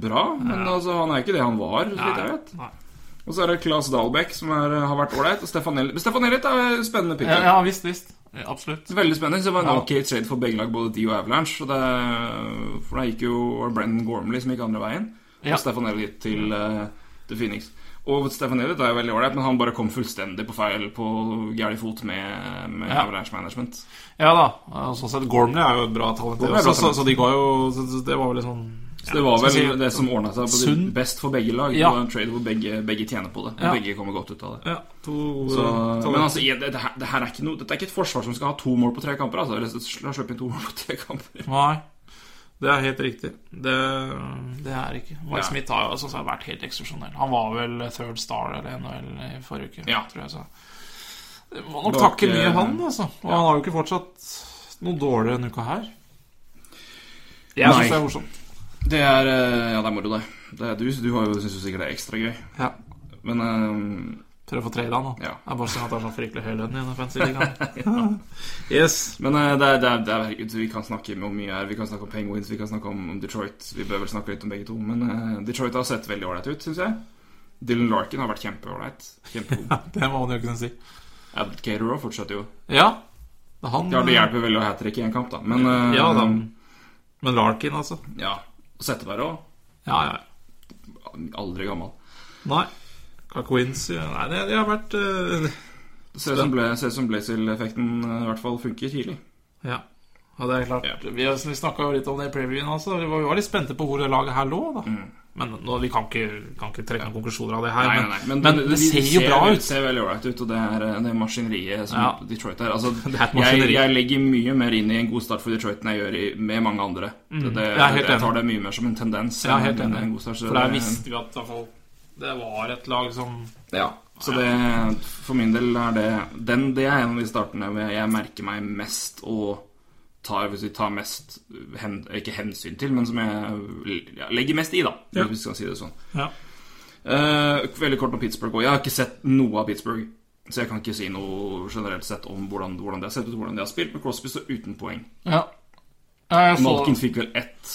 bra, men altså, han er ikke det han var, så vidt jeg vet. Nei. Og så er det Claes Dahlbeck, som er, har vært ålreit. Og Stefan Elliot. Stefan Elliot er spennende pick. Ja, ja, visst, visst. Ja, Absolutt. Veldig spennende. Så det var en Ja. ok trade for begge lag, både de og Avalanche. Og det, for da gikk jo Brennan Gormley som gikk andre veien, Ja. og Stefan Elliot til, eh, til Phoenix. Og Stefan Elliot er jo veldig ålreit, men han bare kom fullstendig på feil på gæren fot med, med Ja. average Management. Ja da. Sånn sett, Gormley er jo et bra talent. bra Så, talent. så de ga jo så, så Det var vel sånn Så det var vel si- det som ordna seg på Sunn- best for begge lag. Ja. Det var en trade hvor begge, begge tjener på det. Ja. begge kommer godt ut av det. Ja, to Så, men altså, det, det, her, det her er noe Dette er ikke et forsvar som skal ha to mål på tre kamper. Altså. Eller slippe inn to mål på tre kamper. Nei. Det er helt riktig. Det, det er ikke Mike Ja. Smith har jo altså, vært helt eksepsjonell. Han var vel third star eller NHL i forrige uke, Ja. tror jeg. Så. Det må nok takke mye han, altså. Og han har jo ikke fortsatt noe dårlig enn uka her. Jeg syns det er morsomt. Det er eh, Ja, det er moro, det. det er, du du har jo, syns jo sikkert det er ekstra gøy. Ja. Men eh, Prøv å få trade han, da. Ja. Det er bare sånn at det er så fryktelig høy lønn i en fancy ligaen. yes. Men eh, det er, det er, det er, vi kan snakke om mye her. Vi kan snakke om Penguins, vi kan snakke om, om Detroit. Vi bør vel snakke litt om begge to. Men uh, Detroit har sett veldig ålreit ut, syns jeg. Dylan Larkin har vært kjempeålreit. Kjempegod. Det må man jo kunne si. Abd Caterer fortsetter jo. Ja. Det han Ja, det hjelper veldig å hat trick i en kamp, da. Men eh, Ja, da. Men Larkin, altså. ja. Setteberg òg. Ja, ja. Aldri gammel. Nei. Kakoinsi Nei, det, det har vært uh, ser ut som, ser Blazel-effekten eh, i hvert fall funker tidlig. Ja. ja, det er klart. Ja. Vi, vi snakka jo litt om det i previewen. også. Vi, var, vi var litt spente på hvor det laget her lå. da Men nå, vi kan ikke, kan ikke trekke noen konklusjoner av det her. Mm. Nei, men, nei, nei. men, det, ser jo bra ut. Det ser veldig ålreit ut, og det er eh, det maskineriet som Ja. Detroit er. Altså, er jeg, jeg legger mye mer inn i en god start for Detroit enn jeg gjør i, med mange andre. Det, det, Jeg jeg tar det mye mer som en tendens. Ja, helt enig. en god start, For der visste vi at i hvert fall, det var et lag som Ja, så det For min del er det den, Det er en av de startene hvor jeg merker meg mest og tar, hvis vi tar mest hen, Ikke hensyn til, men som jeg ja, legger mest i, da. Ja. Hvis vi skal si det sånn. Ja. Eh, veldig kort om Pittsburgh. Og jeg har ikke sett noe av Pittsburgh. Så jeg kan ikke si noe generelt sett om hvordan, hvordan det har sett ut, hvordan de har spilt. Men Crosby står uten poeng. Ja. Så, Malkin fikk vel ett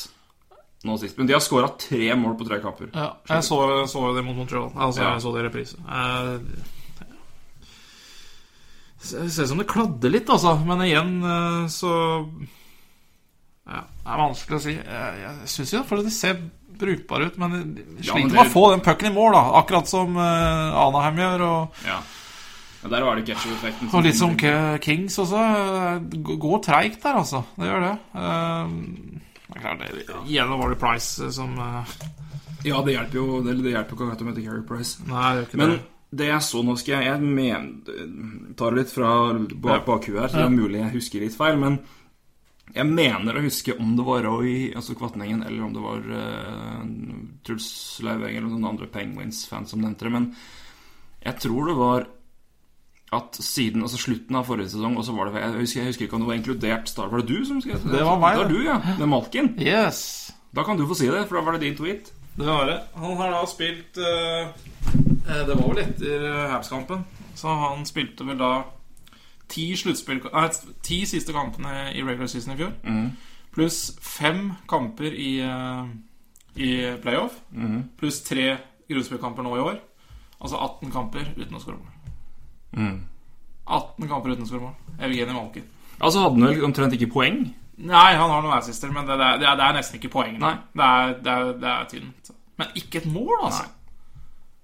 nå sist. Men de har skåra tre mål på tre kamper. ja, jeg så, så det mot Montreal. Altså, Ja. jeg så det i reprise. Jeg... Det ser ut som det kladder litt, altså. Men igjen eh, så Ja, det er vanskelig å si. Jeg, jeg syns jo for det ser brukbare ut, men de Ja, sliter men med å få den pucken i mål, da. Akkurat som eh, Anaheim gjør. Og, Ja. Ja, der var det ketchup-effekten. og litt som Kings også. eh, Går treigt der, altså. Det gjør det. Eh, er igjen var det Price som eh, Ja, det hjelper jo det, det hjelper ikke at de heter Carrie Price. Nei, det Men det. det jeg så nå skal jeg Jeg men, tar litt fra bak, bakhuet her, så det er mulig jeg husker litt feil. Men jeg mener å huske om det var Roy, altså Kvatningen, eller om det var uh, Truls Lauveng eller noen andre Penguins-fans som nevnte det. Men jeg tror det var at siden altså slutten av forrige sesong Og så var det, jeg husker, jeg husker ikke om det var inkludert Star Var det du som skrev Det var meg, Det var det. du, ja. Med Malkin. Yes. Da kan du få si det, for da var det din tweet. Det var det. Han har da spilt eh, eh, Det var vel etter uh, Habs-kampen. Så han spilte vel da ti Nei, ti siste kampene i regular season i fjor. Pluss fem kamper i, uh, i playoff. Pluss tre grunnspillkamper nå i år. Altså 18 kamper uten å skåre mål. 18 kamper uten skåremål. skåre. Evgenij Malkin. Altså hadde han vel omtrent ikke poeng. Nei, han har noen assister, men det, det, det, er, nesten ikke poeng. Nei. Det er, det er, det er tynt. Men ikke et mål, altså.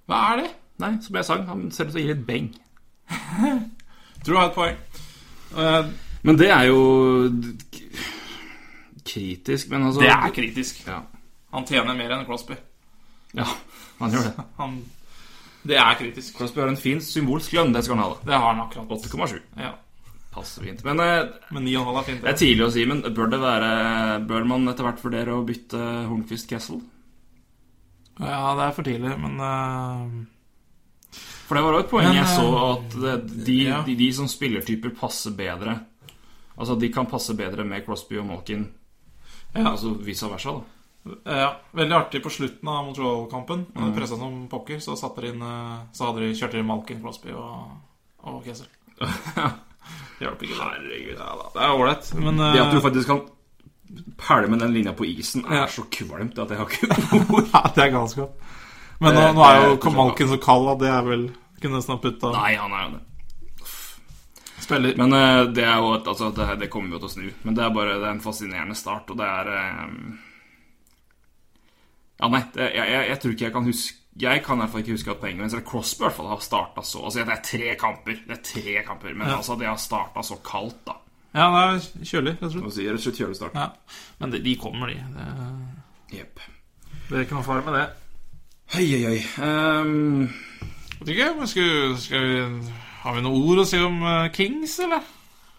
Hva er det? Nei, som jeg sang, han ser ut til å gi litt beng. Tror du har et poeng. Uh, Men det er jo kritisk, men altså det er kritisk. Ja, Han tjener mer enn Crosby. ja han gjør det. Han, det er kritisk. Crosby har en fin symbolsk lønn, det skal han ha. Det har han akkurat. 8,7. Ja. Passer fint. Men eh, Men 9,5 er fint. det er tidlig å si, men bør det være Bør man etter hvert vurdere å bytte Hornquist Kessel? Ja, det er for tidlig, men uh... For det var også et poeng Men, jeg så, eh, at det, de, ja. de, de som spillertyper passer bedre Altså, de kan passe bedre med Crosby og Malkin. Ja. Altså vice versa, da. Ja, Veldig artig på slutten av Montreal-kampen. Når Mm. pressa som pokker, så, inn, eh, så hadde de kjørt inn Malkin, Crosby og, og Kessel. Hjelper ikke. Herregud. Ja, da, det er ålreit, men Det at du eh, faktisk kan Perle med den linja på isen, er Ja. så kvalmt at jeg har ikke ord. Det er galskap. Men nå, Det- nå er jo Malkin så kald at det er vel Kunne nesten ha putta Nei, han er jo det. spiller. Men eh, det er jo altså, det, det kommer jo til å snu. Men det er bare det er en fascinerende start, og det er eh, Ja, nei, det, jeg, jeg, jeg tror ikke jeg kan huske Jeg kan i hvert fall ikke huske at Penguins eller Crosby i hvert fall har starta så Altså, det er tre kamper, Det er tre kamper men Ja. altså, det har starta så kaldt, da. Ja, det er kjølig, rett og slett. Si, Rett og slett kjølig start. Ja. Men de, de kommer, de. Det, Jepp. det er ikke noe fare med det. Hei, hei, hei. Um... Jeg vet ikke, men skal, skal vi Har vi noen ord å si om eh, Kings, eller?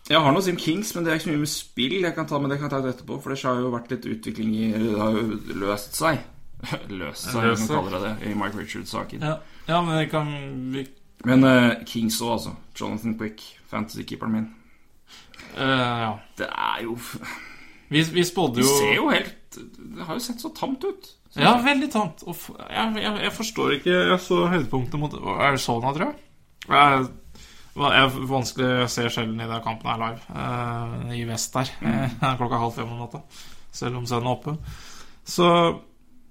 jeg har noe å si om Kings, men det er ikke så mye med spill. Jeg kan ta, men det kan jeg ta etterpå, for det har jo vært litt utvikling i Det har jo løst seg. løst seg, Løst kan seg. kalle det det, i Mike Richards-saken. Ja, ja men det kan vi, Men uh, Kings òg, altså. Jonathan Quick, fantasy-keeperen min. Uh, Ja. Det er jo Vi, vi spådde Det jo ser jo helt Det har jo sett så tamt ut. Ja, jeg. veldig tamt. Og jeg, jeg, jeg forstår ikke Jeg så høydepunktet mot Arizona, tror jeg. Jeg, jeg er vanskelig å se sjelden i den kampen her live. uh, I vest der. Mm. klokka halv fem om natta. Selv om sønnen er oppe. Så,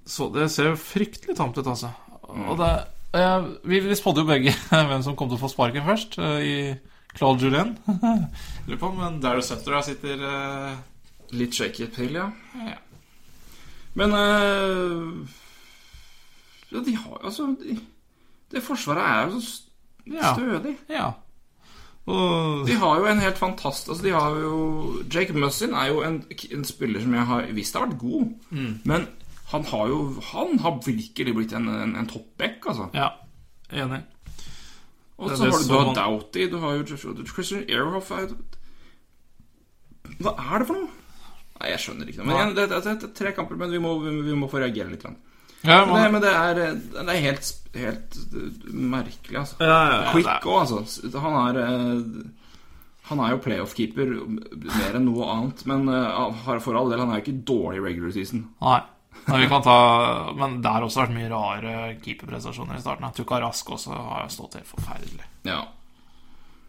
så det ser jo fryktelig tamt ut, altså. Og det eh, Vi, vi spådde jo begge hvem som kom til å få sparken først. eh, I Claude Julien. Lurer på om Darius Sutter sitter eh, Litt shaky pill, ja. ja. Men eh, Ja, de har altså de, Det forsvaret er jo så stødig. Ja. ja. Og De har jo en helt fantastisk altså De har jo Jake Mussin er jo en, en spiller som jeg har visst har vært god. Mm. Men han har jo Han har virkelig blitt en, en, en toppback, altså. Ja, enig. Og så har du, du har man- Doughty, du har jo Christian Airhoff Hva er det for noe? Nei, jeg skjønner ikke noe. Men igjen, det, det, det, det er tre kamper, men vi må, vi, vi må få reagere litt. grann. Ja, Men det, men det er, det er helt, helt merkelig, altså. ja, ja, Quick òg, altså. Han er eh, Han er jo playoff-keeper mer enn noe annet, men eh, for all del, han er jo ikke dårlig i regular season. Nei. Men, vi kan ta, men det har også vært mye rare keeperprestasjoner i starten. Tukka Rask også har jo stått helt forferdelig. Ja.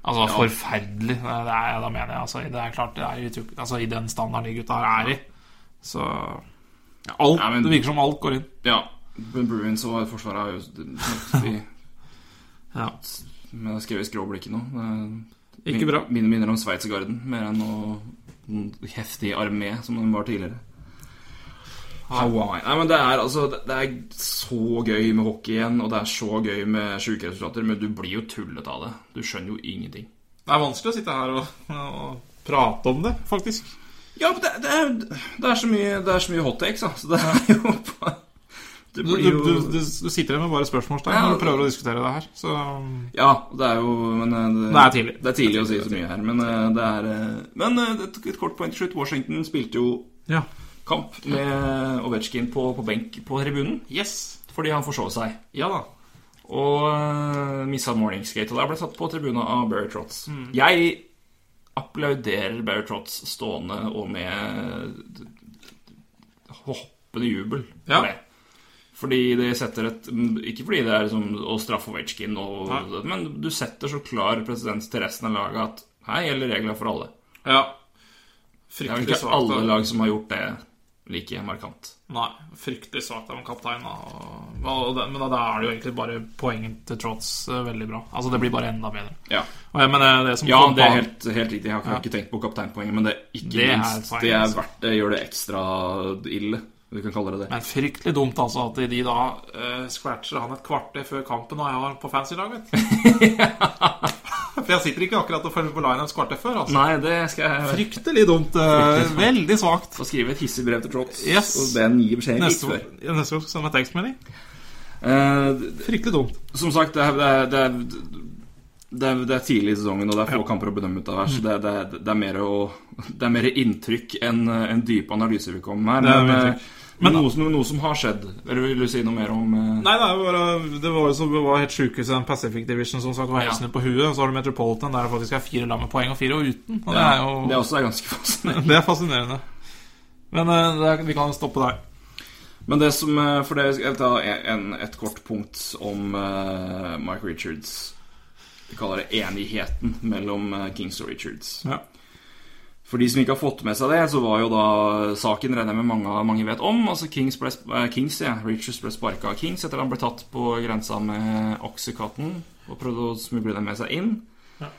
Altså Ja. forferdelig. Det er, da mener jeg altså, Det er klart det er i, altså, i den standarden de gutta her er i. Så alt, Ja, men- Det virker som alt går inn. ja. Men Bruins og Forsvaret er jo de, Ja. Men jeg skrev i skråblikket nå. Ikke bra. Mine minner om Sveitsergarden mer enn noe en heftig armé som den var tidligere. Hawaii. Nei, men det er altså Det er så gøy med hockey igjen, og det er så gøy med sjuke resultater, men du blir jo tullet av det. Du skjønner jo ingenting. Det er vanskelig å sitte her og, og prate om det, faktisk. Ja, men det, det, er, det, er så mye, det så mye hot takes, da. Så det er jo Du, jo du, du, du sitter igjen med bare spørsmålstegn Ja. når du prøver å diskutere det her. Så Ja, det er jo men, eh, Det er tidlig. Det er tidlig å si så mye her, men eh, det er eh, Men et, et kort poeng til slutt. Washington spilte jo ja. Kamp med Ovetsjkin på, på benk på tribunen Yes. fordi han forsov seg. Ja da. Og uh, missa morningskate. Og der ble satt på tribunen av Barry Trotz. Mm. Jeg applauderer Barry Trotz stående og med hoppende jubel for Ja. det. Fordi det setter et Ikke fordi det er liksom å straffe Ovetsjkin, men du setter så klar presedens til resten av laget at her gjelder regler for alle. Ja. Det er vel ikke svakt. alle lag som har gjort det like markant. Nei, fryktelig svakt av en kaptein. det- Men da, er det jo egentlig bare poenget til Trotz eh, veldig bra. Altså Det blir bare enda bedre. Ja, jeg det som ja det er helt, helt riktig. Jeg har ikke, Ja. tenkt på kapteinpoenget, men det er ikke Det er minst poenget, Det er altså. verdt det. Gjør det ekstra ille. Vi kan kalle det det. Men fryktelig dumt altså at de da uh, scratcher han et kvarter før kampen og jeg har på fancy-lag, vet du. For jeg sitter ikke akkurat og følger på lineups kvarter før. altså Nei, det skal jeg Fryktelig dumt. eh, veldig svakt. få skrive et hissig brev til Trots Yes. Og be ham gi beskjed Neste, før. neste gang skal sende tekstmelding. Uh, Fryktelig dumt. som sagt, det er, det, er, det, er, det, er, tidlig i sesongen, og det er få kamper å bedømme ut av her. Så det, er- er- er mer å, det er mer inntrykk enn en dype analyse vi kommer med. Men, men noe, som- noe som har skjedd Eller vil du si noe mer om eh, Nei, det, er bare, det var jo som det var helt sjukehus i den Pacific Division som sagt var helt Ja. på huet. Så har du Metropolitan der det faktisk er fire lag med poeng og fire uten. Og det er jo Det også er ganske fascinerende. det er fascinerende. Men eh, det er, vi kan stoppe der. Men det som eh, For det skal jeg ta en, et kort punkt om uh, Mike Richards. Vi kaller det enigheten mellom eh, Kings og Richards. Ja. For de som ikke har fått med seg det, så var jo da saken regner jeg med mange, mange vet om. Altså Kings, ble, eh, Kings ja, Richards ble sparka av Kings etter at han ble tatt på grensa med Oxycontin og prøvde å smugle den med seg inn. Ja.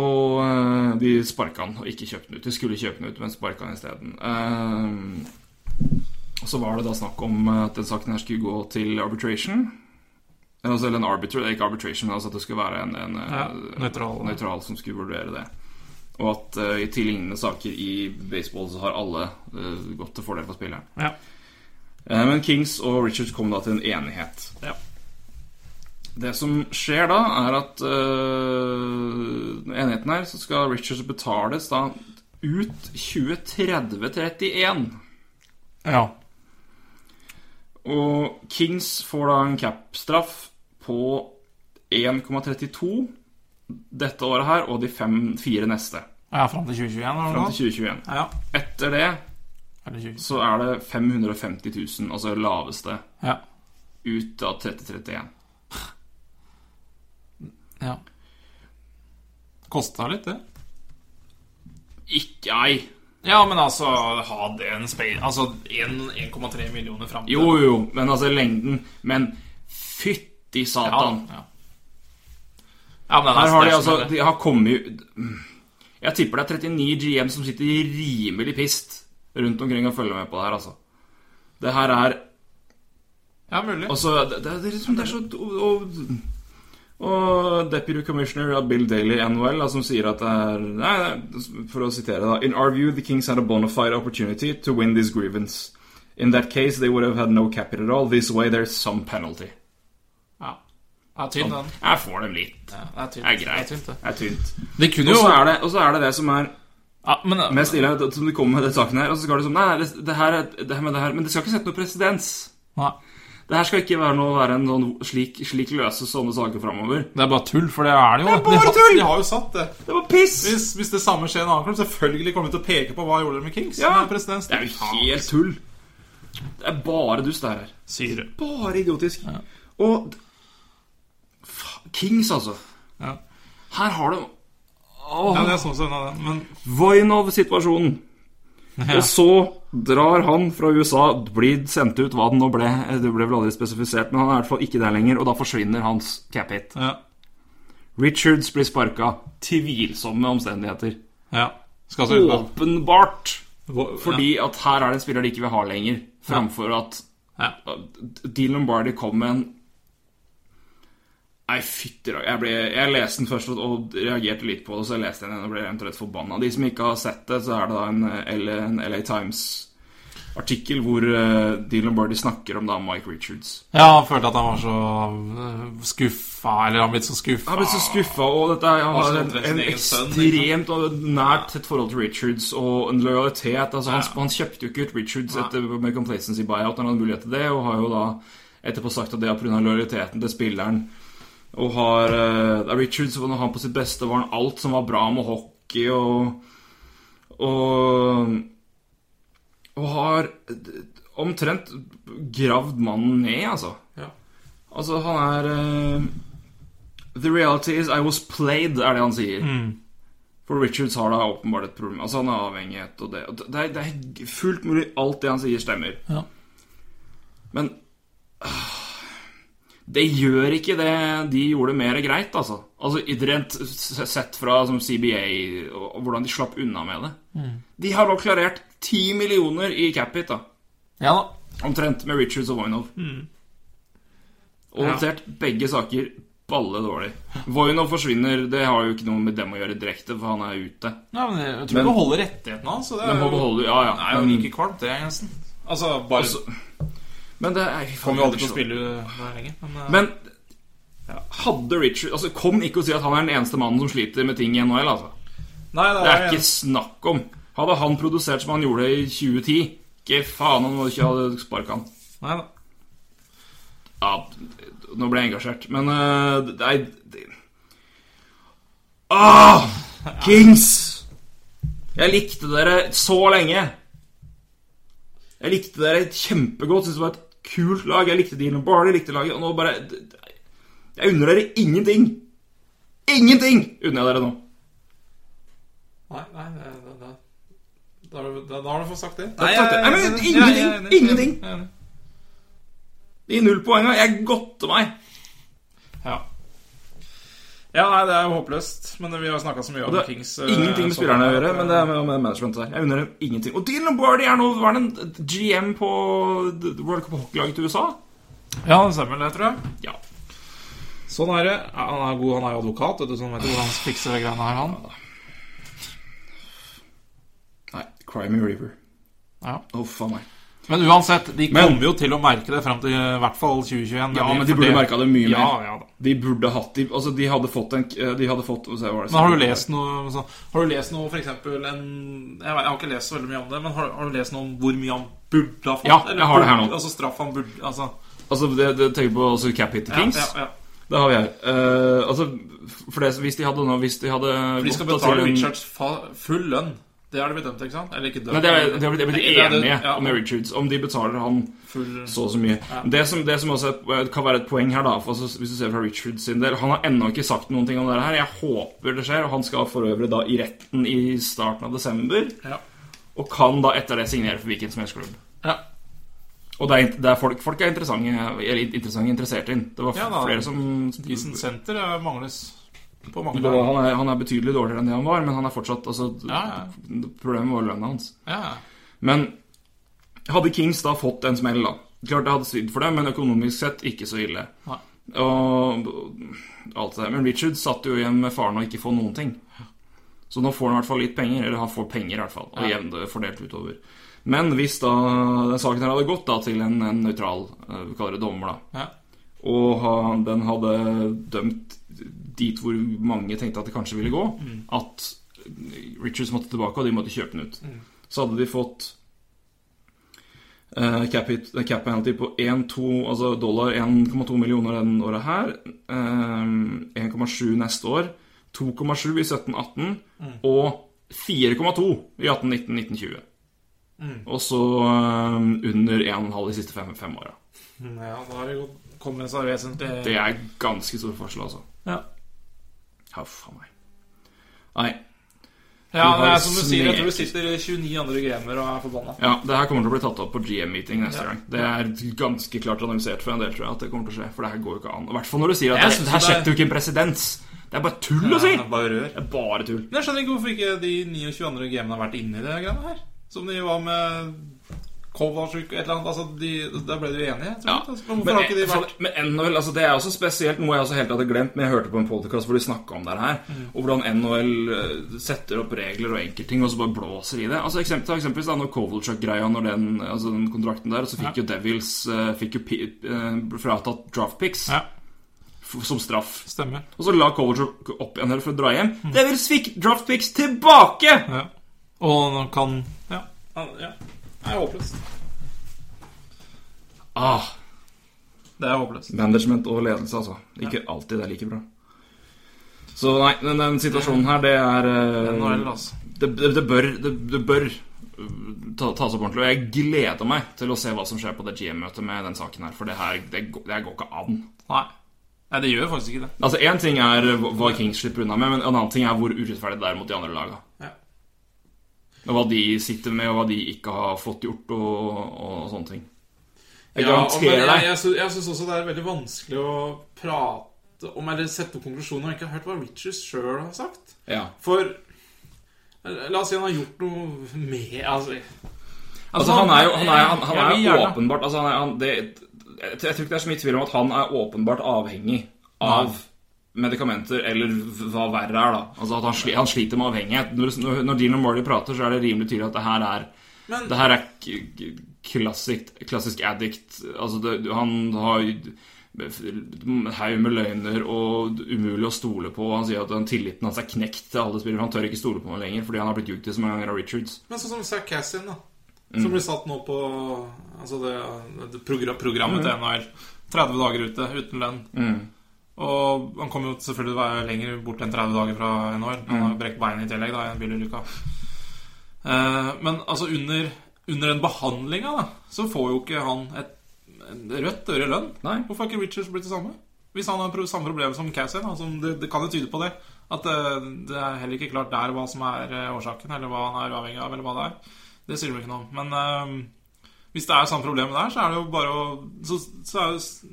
Og eh, de sparka han og ikke kjøpte den ut. De skulle kjøpe den ut, men sparka han isteden. Uh, så var det da snakk om eh, at den saken her skulle gå til arbitration. Eh, Altså, eller en arbiter, ikke arbitration, men altså at det skulle være en, en eh, Ja, nøytral. nøytral som skulle vurdere det. Og at uh, i til lignende saker i baseball så har alle uh, gått til fordel for spilleren. Ja. Uh, men Kings og Richards kom da til en enighet. Ja. Det som skjer da, er at uh, enigheten her, så skal Richards betales da ut 2030-31. ja. Og Kings får da en cap-straff på 1,32 dette året her, og de fem, fire neste. Ja, fram til 2021, Eller frem til 2021. Ja. Etter det Eller 20. så er det 550 000, altså laveste, Ja. ut av 3031. ja. Kosta litt, det. Ikke ei. Ja, men altså Ha det en speil Altså 1,3 millioner fram til Jo, jo, men altså lengden Men fytti Ja, satan. ja. ja men er Her har de altså De har kommet Jeg tipper det er 39 GM som sitter rimelig pist rundt omkring og følger med på det her, altså. Det her er Ja, mulig. Altså, det, det, det, liksom, det er så og, og Deputy Commissioner Bill Daly NHL som sier at det er nei, For å sitere, da In our view, the Kings had a bona fide opportunity to win this grievance. In that case, they would have had no capital at all. This way, there's some penalty. Ja. Er tynn, den. Jeg får dem litt. Ja, det er tynt. Det er greit. Det er tynt, det. Det er tynt. Det kunne Og jo så er det, og så er det det som er ja, men, mest ille, som du kommer med den saken her. Og så skal du sånn Nei, det, det her er det her med det her Men det skal ikke sette noe presedens. Det her skal ikke være noe være en sånn slik, slik løse sånne saker framover. det er bare tull, for det er det jo. Det er bare tull! de har jo satt det. Det var piss! Hvis, hvis det samme skjer i en annen klubb, selvfølgelig kommer vi til å peke på hva gjorde dere med Kings. Ja, med. Det er jo helt tull. Det er bare dust, det her. Syre. Bare idiotisk. Og Fa- Kings, altså. Ja. Her har du ja, det er sånn som den, men Voinov-situasjonen. ja. Og så drar han fra USA, blir sendt ut hva det nå ble. Det ble vel aldri spesifisert, men han er i hvert fall ikke der lenger, og da forsvinner hans cap hit. ja. Richards blir sparka. Tvilsomme omstendigheter. ja. Åpenbart fordi at her er det en spiller de ikke vil ha lenger, framfor at ja. Dean Lombardi kom med en Nei, fytti. Jeg, ble- jeg leste den først og, reagerte litt på det, så jeg leste den igjen og ble og forbanna. De som ikke har sett det, så er det da en, en LA Times artikkel hvor uh, Dean Lombardi snakker om da Mike Richards. Ja, han følte at han var så øh, skuffa, eller han blitt så skuffa. Han ble så skuffa, og dette, han har en, en ekstremt og nært tett forhold til Richards og en lojalitet. Altså, han, Ja. han kjøpte jo ikke ut Richards etter med complacency buyout når han hadde mulighet til det, og har jo da etterpå sagt at det er pga. lojaliteten til spilleren. Og har uh, Richards, når han på sitt beste, var han alt som var bra med hockey, og Og, og har omtrent gravd mannen ned, altså. Ja. Altså, han er uh, The reality is I was played, er det han sier. For Richards har da åpenbart et problem. Altså, han har avhengighet, og det, og det, er, det er fullt mulig alt det han sier, stemmer. Ja. Men ah, det gjør ikke det de gjorde mer greit, altså. Altså Rent sett fra som CBA og hvordan de slapp unna med det. De har nå klarert 10 millioner i cap-hit, da. Ja da. Omtrent med Richards og Voinov. Og Ja. håndtert begge saker balle dårlig. Voinov forsvinner, det har jo ikke noe med dem å gjøre direkte, for han er ute. Nei, men jeg tror Men- du beholder rettighetene hans. så det er jo- beholde, ja, ja. Det er jo like kvalmt, det, nesten. Altså, bare Altså, Men det er Kommer jo aldri til å spille der lenger. Men, uh, Men hadde Richard Altså, kom ikke og si at han er den eneste mannen som sliter med ting i NHL, altså. nei, det Det er, er ikke snakk om. Hadde han produsert som han gjorde i 2010 Ikke faen om han ikke hadde sparka han. Nei da. Ja, nå ble jeg engasjert, men uh, det er det... Ah! Kings! Jeg likte dere så lenge. Jeg likte dere kjempegodt. Syns det var et kult lag. Jeg likte Dylan Barley, likte laget, og nå bare Jeg unner dere ingenting. Ingenting unner jeg dere nå. Nei, nei. Da, har du- da, da har du fått sagt det. Nei, jeg- jeg- jeg- ingenting, jeg jeg, ingenting. er. De null poenga. Jeg godter meg. Ja. Ja, nei, det er jo håpløst. Men vi har snakka så mye om Kings. eh, ingenting med spillerne å gjøre, men det er med, med managementet der. Jeg unner dem ingenting. Og Dylan Lombardi er nå var en GM på World Cup hockeylaget til USA. Ja, det stemmer det, tror jeg. Ja. Sånn er det. Han er god, han er jo advokat, vet du, sånn, vet hvordan han fikser de greiene her, han. Nei, Cry Me a River. Ja. Uff a meg. Men uansett, de Men- kommer jo til å merke det fram til i hvert fall 2021. Ja, men de burde merka det mye ja, mer. Ja, da. De burde hatt de, Altså, de hadde fått en De hadde fått se, Men har du lest noe så, Har du lest noe for eksempel en Jeg, vet, jeg har ikke lest så veldig mye om det, men har, har du lest noe om hvor mye han burde ha fått? Ja, Eller jeg har det her nå. Altså straff han burde Altså Altså, det, det tenker på altså, Cap Hit ja, Kings. ja, ja. Det har vi her. Uh, altså, for det, hvis de hadde nå Hvis de hadde For de skal betale en- Richards full lønn. Det har de blitt dømt til, ikke sant? Eller ikke dømt. Nei, det er, det er, det blitt det- enige ja, med Richards om de betaler han full, så og så mye. Det, som, det som også er, kan være et poeng her, da for hvis du ser fra Richards sin del Han har ennå ikke sagt noen ting om det her. Jeg håper det skjer. Og han skal for øvrig da i retten i starten av desember. Ja. Og kan da etter det signere for hvilken som helst klubb. ja. Og det er, det er folk, folk er interessante, eller interessante interessert inn. Det var Ja, da. flere som Decent center mangles han, er, han er betydelig dårligere enn det han var, men han er fortsatt altså, Ja, Problemet var lønna hans. Ja, ja. Men hadde Kings da fått en smell, da Klart det hadde svidd for dem, men økonomisk sett ikke så ille. Og alt det. Men Richard satt jo igjen med faren og ikke få noen ting. Så nå får han i hvert fall litt penger. Eller han får penger, i hvert fall. Og Ja. jevnt fordelt utover. Men hvis da den saken her hadde gått da til en, en nøytral eh, Vi kaller det dommer, da. ja. Og den hadde dømt dit hvor mange tenkte at det kanskje ville gå, at Richards måtte tilbake, og de måtte kjøpe den ut. Så hadde de fått uh, cap, hit, eh, cap penalty på 1,2 altså dollar 1,2 millioner den året her. Uh, 1,7 neste år. 2,7 i 17-18. Og 4,2 i 18-19-19-20. Og så uh, under 1,5 de siste fem, fem åra. ja, da har det kommet seg vesentlig Det er ganske stor forskjell, altså. Ja. Huff a meg. Nei. Ja, det er som du sier, jeg tror det sitter 29 andre GM-er og er forbanna. Ja, det her kommer til å bli tatt opp på GM-meeting neste Ja. gang. Det er ganske klart annonsert for en del, tror jeg, at det kommer til å skje. For det her går jo ikke an. I hvert fall når du sier at Jeg det, her det er- setter jo ikke en presedens. Det er bare tull å si! Ja, bare rør. Det er bare tull. Men jeg skjønner ikke hvorfor ikke de 29 andre GM-ene har vært inne i det greiene her. Som de var med Kovalchuk et eller annet. Altså, de, der ble de enige. Ja. altså. Men de for- men NHL, altså det er også spesielt noe jeg også helt hadde glemt, men jeg hørte på en podcast hvor de snakka om det her. Mm. Og hvordan NHL eh, setter opp regler og enkeltting, og så bare blåser i det. Altså eksempel, eksempelvis da når Kovalchuk-greia, når den, altså den kontrakten der, og så fikk jo Devils uh, fikk jo eh, fratatt draft picks Ja, som straff. stemmer. Og så la Kovalchuk opp igjen her for å dra hjem. Devils fikk draft picks tilbake! Ja. Og nå kan Ja. ja. Ja. Er håpløst. Ah, Det er håpløst. Management og ledelse, altså. Ikke alltid det er like bra. Så nei, den, den situasjonen her, det er eh, NHL, altså. det, det, det bør, det, det bør uh, ta, tas opp ordentlig. Og jeg gleder meg til å se hva som skjer på det GM-møtet med den saken her. For det her det, det går ikke an. Nei. Nei, det gjør faktisk ikke det. Altså Én ting er hva Kings slipper unna med, men en annen ting er hvor urettferdig det er mot de andre laga. Ja. Og hva de sitter med, og hva de ikke har fått gjort, og, og sånne ting. Jeg Ja, men garanterer jeg, deg jeg, jeg, jeg syns også det er veldig vanskelig å prate om eller sette opp konklusjoner og ikke har hørt hva Richards sjøl har sagt. ja. For La oss si han har gjort noe med Altså, Altså, han er jo, han er, han, han er jo åpenbart altså, han er, han, det, jeg, jeg tror ikke det er så mye tvil om at han er åpenbart avhengig av medikamenter, eller hva verre er, da. Altså at han, sli, han sliter med avhengighet. Når, når, Dean Morley prater, så er det rimelig tydelig at det her er Men- Det her er klassisk, klassisk addict. Altså, det, han har haug med løgner og umulig å stole på. Han sier at den tilliten hans er knekt til alle spillere. Han tør ikke stole på noe lenger fordi han har blitt ljugd til så mange ganger av Richards. Men sånn som Zack Cassian, da. Mm. Som blir satt nå på Altså det, det program, programmet til NHL. 30 dager ute uten lønn. Mm. Og han kommer jo selvfølgelig til å være lenger bort enn 30 dager fra NHL. Han Mm. har jo brekt beinet i tillegg da, i en bilulykke. Eh, men altså under, under den behandlinga, da, så får jo ikke han et, et rødt øre i lønn. Nei. Hvorfor har ikke Richards blitt det samme? Hvis han har samme problem som Cassian, altså, det, det kan jo tyde på det. At det, det er heller ikke klart der hva som er eh, årsaken, eller hva han er avhengig av, eller hva det er. Det sier de ikke noe om. Men eh, hvis det er samme problem der, så er det jo bare å Så, så er, så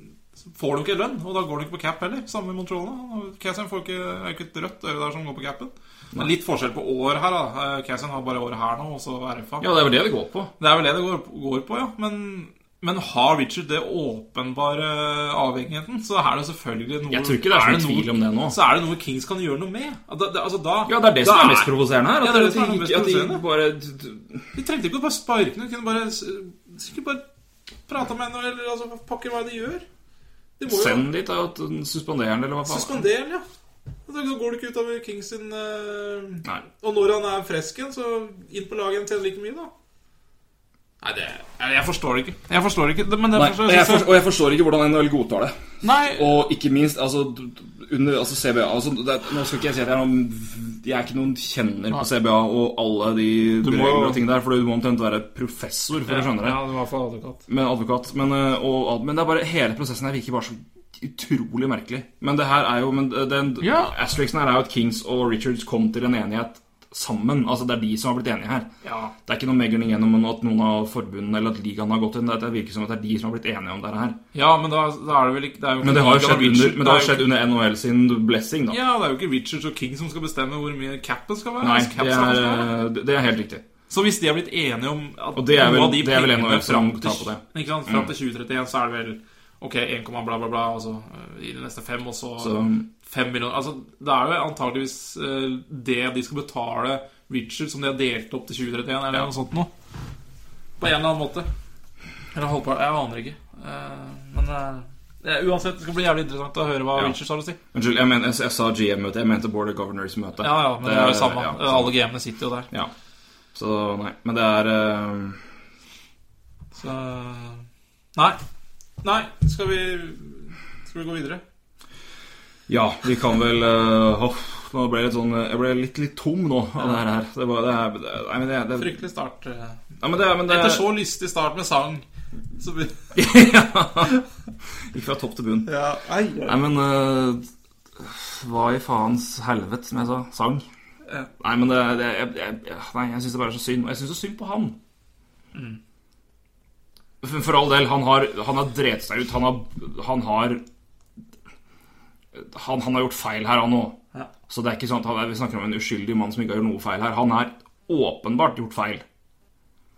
får du ikke lønn, og da går du ikke på cap heller. Samme med Montreal. da. Cassian får ikke, er ikke et rødt øre der som går på capen. Er litt forskjell på år her. da Eh, Cassian har bare året her nå, og så RFA. Ja, det er vel det det går på. Det er vel det det går, går på, ja. Men, men har Richard det åpenbare avhengigheten, så er det selvfølgelig noe Jeg tror ikke det er er mye noe- tvil om det nå. Så er det noe Kings kan gjøre noe med. Da, da, altså da, Ja, det er det som er mest provoserende her. Ja, At, det er det de som er mest provoserende. bare De trengte ikke å bare sparke noen, de kunne bare, de bare prate med henne, eller altså, pokker hva de gjør. Jo Send dit da, at den eller hva faen. suspendere den, ja. Så går det ikke utover Kings sin uh, Nei. Og når han er frisk igjen, så inn på laget igjen tjener like mye, da. Nei, det Jeg, jeg forstår det ikke. Jeg forstår det ikke, det- Nei, og jeg, forstår, og jeg forstår ikke hvordan NHL godtar det. Nei, Og ikke minst altså, under altså CBA altså, det, er- Nå skal ikke jeg si at jeg er noen Jeg er ikke noen kjenner på CBA og alle de Du regler og ting der, for du må omtrent være professor for å skjønne det. Ja, det var for advokat. Men advokat. Men, eh, og, men det er bare hele prosessen her virker bare så utrolig merkelig. Men det her er jo men den Ja. Asterixen her er jo at Kings og Richards kom til en enighet sammen. Altså Det er de som har blitt enige her. Ja. Det er ikke noe megling gjennom at noen av forbundene eller at ligaen har gått inn. Det virker som at det er de som har blitt enige om dette her. ja, men da, da er det vel ikke det Men det har jo skjedd under, men det har skjedd under NHL sin blessing, da. Ja, det er jo ikke Richards og King som skal bestemme hvor mye capen skal være. Nei, altså, det skal er, være. det er helt riktig. Så hvis de har blitt enige om at Og det er noe av de det er vel NHL som fram til-. Mm. Fram til 2031 så er det vel Ok, 1, bla, bla, bla, altså i de neste fem, og så, Så- 5 millioner Altså, det er jo antageligvis øh, det de skal betale Richard som de har delt opp til 2031, eller Ja. noe sånt noe. På en eller annen måte. Eller halvpart. Jeg aner ikke. Eh, men eh, uansett, det skal bli jævlig interessant å høre hva Ja. Richard har å si. Unnskyld, jeg, men, jeg, jeg sa GM-møte. Jeg mente Board of Governors-møte. Ja, ja, men det, er jo samme. ja, Alle GM-ene sitter jo der. Ja. Så nei. Men det er eh, Så Nei. Nei, skal vi Skal vi gå videre? Ja, vi kan vel uh, oh, Nå ble jeg litt sånn Jeg ble litt, litt tom nå av det her. Det, var, det, er, det, nei, men det, det, Fryktelig start. eh. ja, men det, men det Etter så lystig start med sang så vi... Gikk fra topp til bunn. ja, ei, ei. Nei, men uh, Hva i faens helvete, som jeg sa? Sang? Ja. Nei, men det, det jeg, jeg, Nei, jeg syns det bare er så synd. Og jeg syns så synd på han. For, for all del, han har, han har drept seg ut. Han har Han har Han, han har gjort feil her, han òg. Ja. Så det er ikke sånn at han, vi snakker om en uskyldig mann som ikke har gjort noe feil her. Han har åpenbart gjort feil.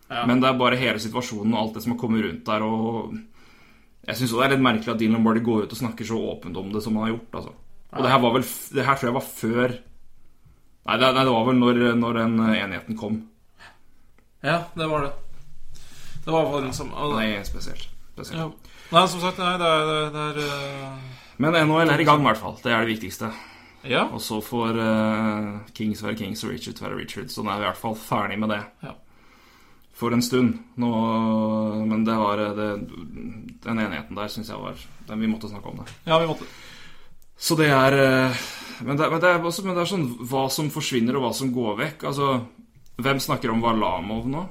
Men det er bare hele situasjonen og alt det som har kommet rundt der. Og jeg syns det er litt merkelig at Dean Lombardi går ut og snakker så åpent om det som han har gjort. Altså. Og det her var vel Det her tror jeg var før Nei, det, nei, det var vel når, når den enigheten kom. Ja, det var det. Det var iallfall liksom og, Nei, spesielt. spesielt. ja. Nei, som sagt, nei, det er, det er, eh, Men NHL er i gang, i hvert fall. Det er det viktigste. Ja. Og så får uh, Kings være Kings og Richards være Richards. Så nå er vi i hvert fall ferdig med det. Ja. For en stund. Nå, men det var eh, det, Den enigheten der syns jeg var den Vi måtte snakke om det. ja, vi måtte Så det er men det, men, det er også, men det er sånn hva som forsvinner, og hva som går vekk. Altså, hvem snakker om Valamov nå?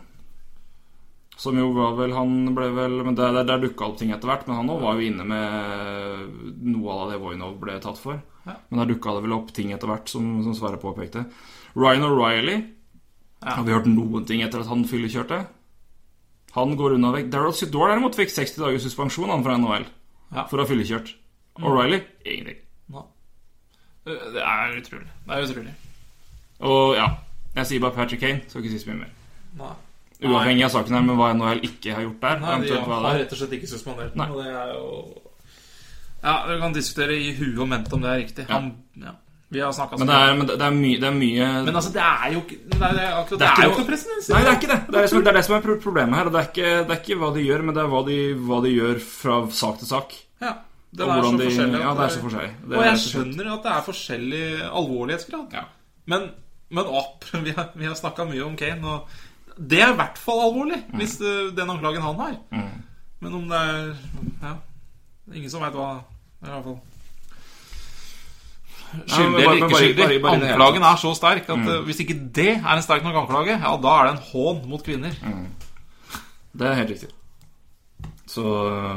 Som jo var vel Han ble vel Men der, der, der dukka opp ting etter hvert. Men han òg var jo inne med noe av det Voinov ble tatt for. Ja. Men der dukka det vel opp ting etter hvert, som, som Sverre påpekte. Ryan O'Reilly Ja. Har vi hørt noen ting etter at han fyllekjørte? Han går unna vekk. Daryl Sidor derimot fikk 60 dagers suspensjon han fra NHL Ja. for å ha fyllekjørt. O'Reilly ingenting. Eh, Det er utrolig. Det er utrolig. Og ja, jeg sier bare Patrick Kane. Skal ikke si så mye mer. Nei. Uavhengig av saken her, men hva NHL ikke har gjort der. Nei, de har er. rett og slett ikke suspendert den, og det er jo Ja, vi kan diskutere i huet og mente om det er riktig. Han, ja. Vi har snakka sånn. er, men det det er, mye, det er mye Men altså, det er jo ikke Det er, det er, det er er, jo ikke presedens. Nei, det er ikke det. Det er det som, det er, det som er problemet her. Det er, ikke, det er ikke hva de gjør, men det er hva de, hva de gjør fra sak til sak. Ja, den er så de, forskjellig. ja, det er så forskjellig. Det Og er jeg skjønner at det er forskjellig alvorlighetsgrad. Ja. Men, men opp, vi har, vi har snakka mye om Kane, og det er i hvert fall alvorlig, Mm. hvis det, den anklagen han har. Men om det er Ja. Ingen som veit hva I hvert fall Skyldig eller ikke skyldig. det Anklagen er så sterk at mm. hvis ikke det er en sterk nok anklage, ja, da er det en hån mot kvinner. Det er helt riktig. Så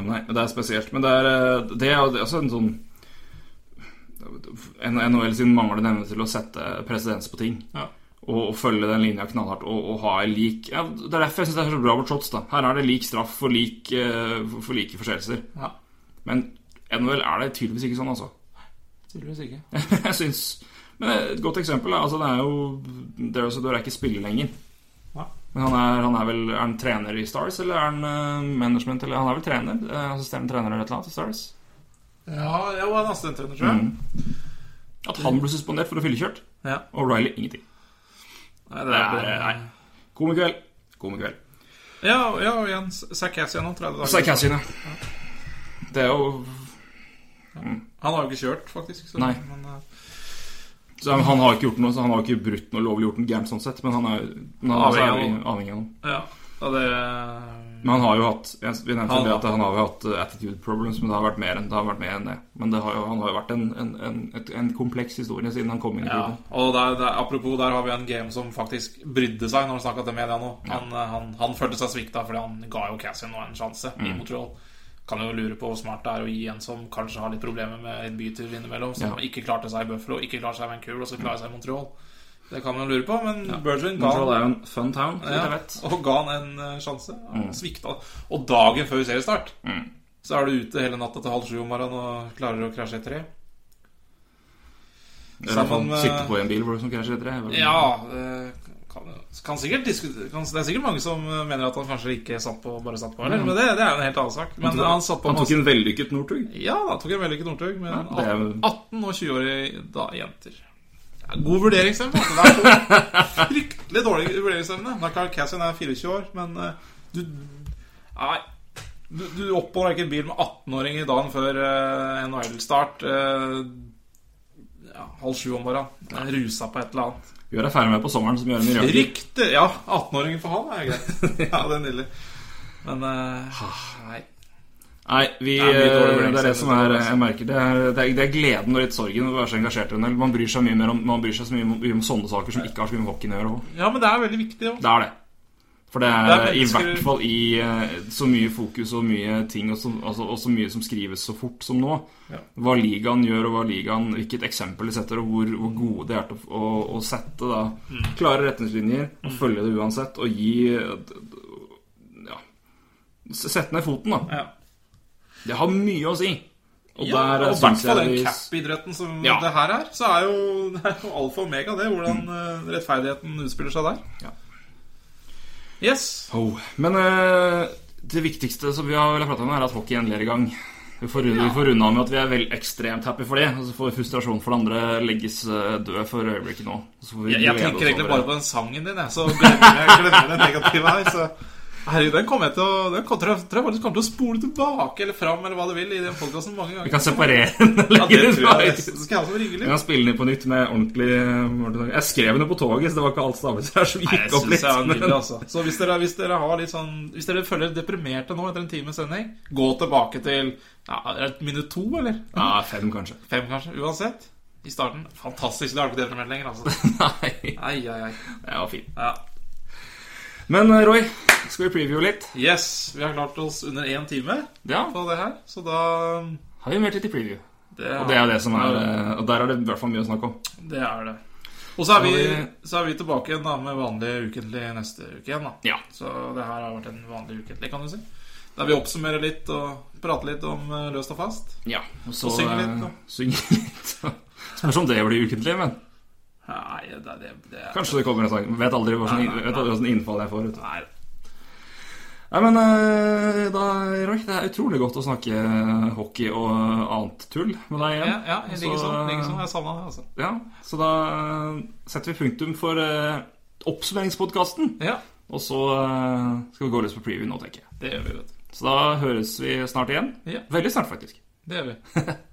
Nei, det er spesielt. Men det er, eh, det er også en sånn NHL sin manglende evne til å sette presedens på ting. Ja. Og, følge den linja knallhardt og, og ha lik ja, Det er derfor jeg syns det er så bra med shots. da Her er det lik straff for, lik, eh, for, for like forseelser. Ja, Men NHL er det tydeligvis ikke sånn, altså. tydeligvis ikke. jeg syns Men et godt eksempel altså, det er jo Darius Sedor er ikke spiller lenger. Ja. Men han er, han er vel Er han trener i Stars, eller er han uh, management? Eller han er vel trener? eh, Assisterende trener eller et eller annet i Stars? Ja, jeg var en assistenttrener, tror jeg. At han ble suspendert for å fyllekjørt. Ja. Og Riley ingenting. Nei, Det er, nei. Komikveld. Komikveld. Ja, ja, og igjen Sarkassian om 30 dager. Er ja. Det er jo Han har jo ikke kjørt, faktisk. Så, Nei. Men, uh... så Han har ikke gjort noe Så han har ikke brutt noe lovlig gjort noe gærent sånn sett, men han er, han er Avhengig av noe. ja, det det Men han har jo hatt Vi nevnte Han- det at han har jo hatt uh, attitude problems, men det har vært mer enn det. Har vært mer enn det. Men det har jo, han har jo vært en, en, en, en kompleks historie siden han kom inn i ja, og der, der, Apropos, der har vi en game som faktisk brydde seg når han snakka til media nå. Han, ja. han, han følte seg svikta fordi han ga jo Cassian nå en sjanse i Mm. Montreal. Kan jo lure på hvor smart det er å gi en som kanskje har litt problemer med en bytur innimellom, som Ja. ikke klarte seg i Buffalo, ikke klarte seg i Vancouver, og så klarer seg i Montreal. Det kan man lure på, men Bergeron ga Montreal er jo en fun town, Ja, og ga han en eh, sjanse. Han Mm. svikta. Og dagen før seriestart så er du ute hele natta til halv sju om morgenen og klarer å krasje i tre. Eller han Sammen med- på en bil hvor du som krasjer etter tre. Ja, kan, kan sikkert diskutere kan, Det er sikkert mange som eh, mener at han kanskje ikke satt på, bare satt på. Eller? Men det, det er jo en helt annen sak. Men han satt på Han tok en vellykket Northug. Ja, han tok en vellykket Northug, men Ja, er 18 og 20-årige jenter. God vurderingsevne. Det er fryktelig dårlig vurderingsevne. Da kan Cassian er 24 år, men eh, du Nei. Du, du oppholder ikke en bil med 18-åringer dagen før uh, NHL-start. Uh, ja, halv sju om morgenen. Rusa på et eller annet. Gjør deg ferdig med på sommeren som gjør en mirakel. Rykte! Ja, 18-åringen for han er greit. ja, det er nydelig. Men uh, nei. Nei, vi, Det er det er det som er Jeg merker det er, det er, det er gleden og litt sorgen å være så engasjert i en del. Man bryr seg mye mer om Man bryr seg så mye om, om sånne saker som ikke har så mye med hockeyen å gjøre. også. Ja, men det er veldig viktig. også. Det er det. For det er, Det er i hvert fall i eh, så mye fokus og mye ting og så, altså, og så mye som skrives så fort som nå. Ja. Hva ligaen gjør, og hva ligaen, hvilket eksempel de setter, og hvor, hvor gode de er til å, å, å sette da, Mm. klare retningslinjer og følge det uansett. Og gi Ja Sette ned foten, da. Ja. Det har mye å si. Og ja, der og i hvert fall den cap-idretten som Ja. det her er, så er jo det er jo alfa og omega det, hvordan mm. rettferdigheten utspiller seg der. Yes. Oh. Men uh, det viktigste som vi har prata om, er at hockey endelig er i gang. Vi får, vi får runde av med at vi er vel ekstremt happy for det. Og så får frustrasjonen for det andre legges eh, død for øyeblikket nå. Så får vi Jeg, jeg tenker egentlig bare på den sangen din, jeg. Så glemmer jeg, glemmer det negative her. Så Herregud, den kommer jeg til å Den kommer, tror jeg, tror jeg faktisk kommer til å spole tilbake eller fram eller hva du vil i den podkasten mange ganger. Vi kan separere den. Ja, det tror jeg. Så skal jeg også ringe Vi kan spille den inn på nytt med ordentlig eh, Jeg skrev den på toget, så det var ikke alt stavet her som Nei, gikk opp synes litt. jeg nydelig, altså. Så hvis dere, hvis dere har litt sånn Hvis dere føler dere deprimerte nå etter en times sending, gå tilbake til ja, minutt to, eller? Ja, fem, kanskje. Fem, kanskje. Uansett. I starten. Fantastisk. Det har du ikke deprimert lenger, altså. Nei, Ai, ai, ai. det var fint. Ja. Men eh, Roy, skal vi preview litt? Yes, vi har klart oss under én time Ja, på det her, så da har vi mer tid til preview. det, Og det er det som er eh, Og der er det i hvert fall mye å snakke om. Det er det. Og så er, vi, Så er vi tilbake igjen da med vanlig ukentlig neste uke igjen. da Ja. Så det her har vært en vanlig ukentlig, kan du si. Der vi oppsummerer litt og prater litt om eh, løst og fast. ja og så Og synger litt, eh, da. litt. Spørs om det blir ukentlig, men Nei, det, det, det kanskje det kommer en sang. Vet aldri vet aldri hvordan innfall jeg får. Vet du. Nei, Nei, men eh, da, Roy, det er utrolig godt å snakke hockey og annet tull med deg igjen. ja, ja, jeg ligger Så, sånn. Ligger sånn. Jeg savna det, altså. Ja, så da eh, setter vi punktum for uh, oppsummeringspodkasten. Ja, Og så uh, skal vi gå løs på preview nå, tenker jeg. det gjør vi, vet du. Så da høres vi snart igjen. Ja. Veldig snart, faktisk. Det gjør vi.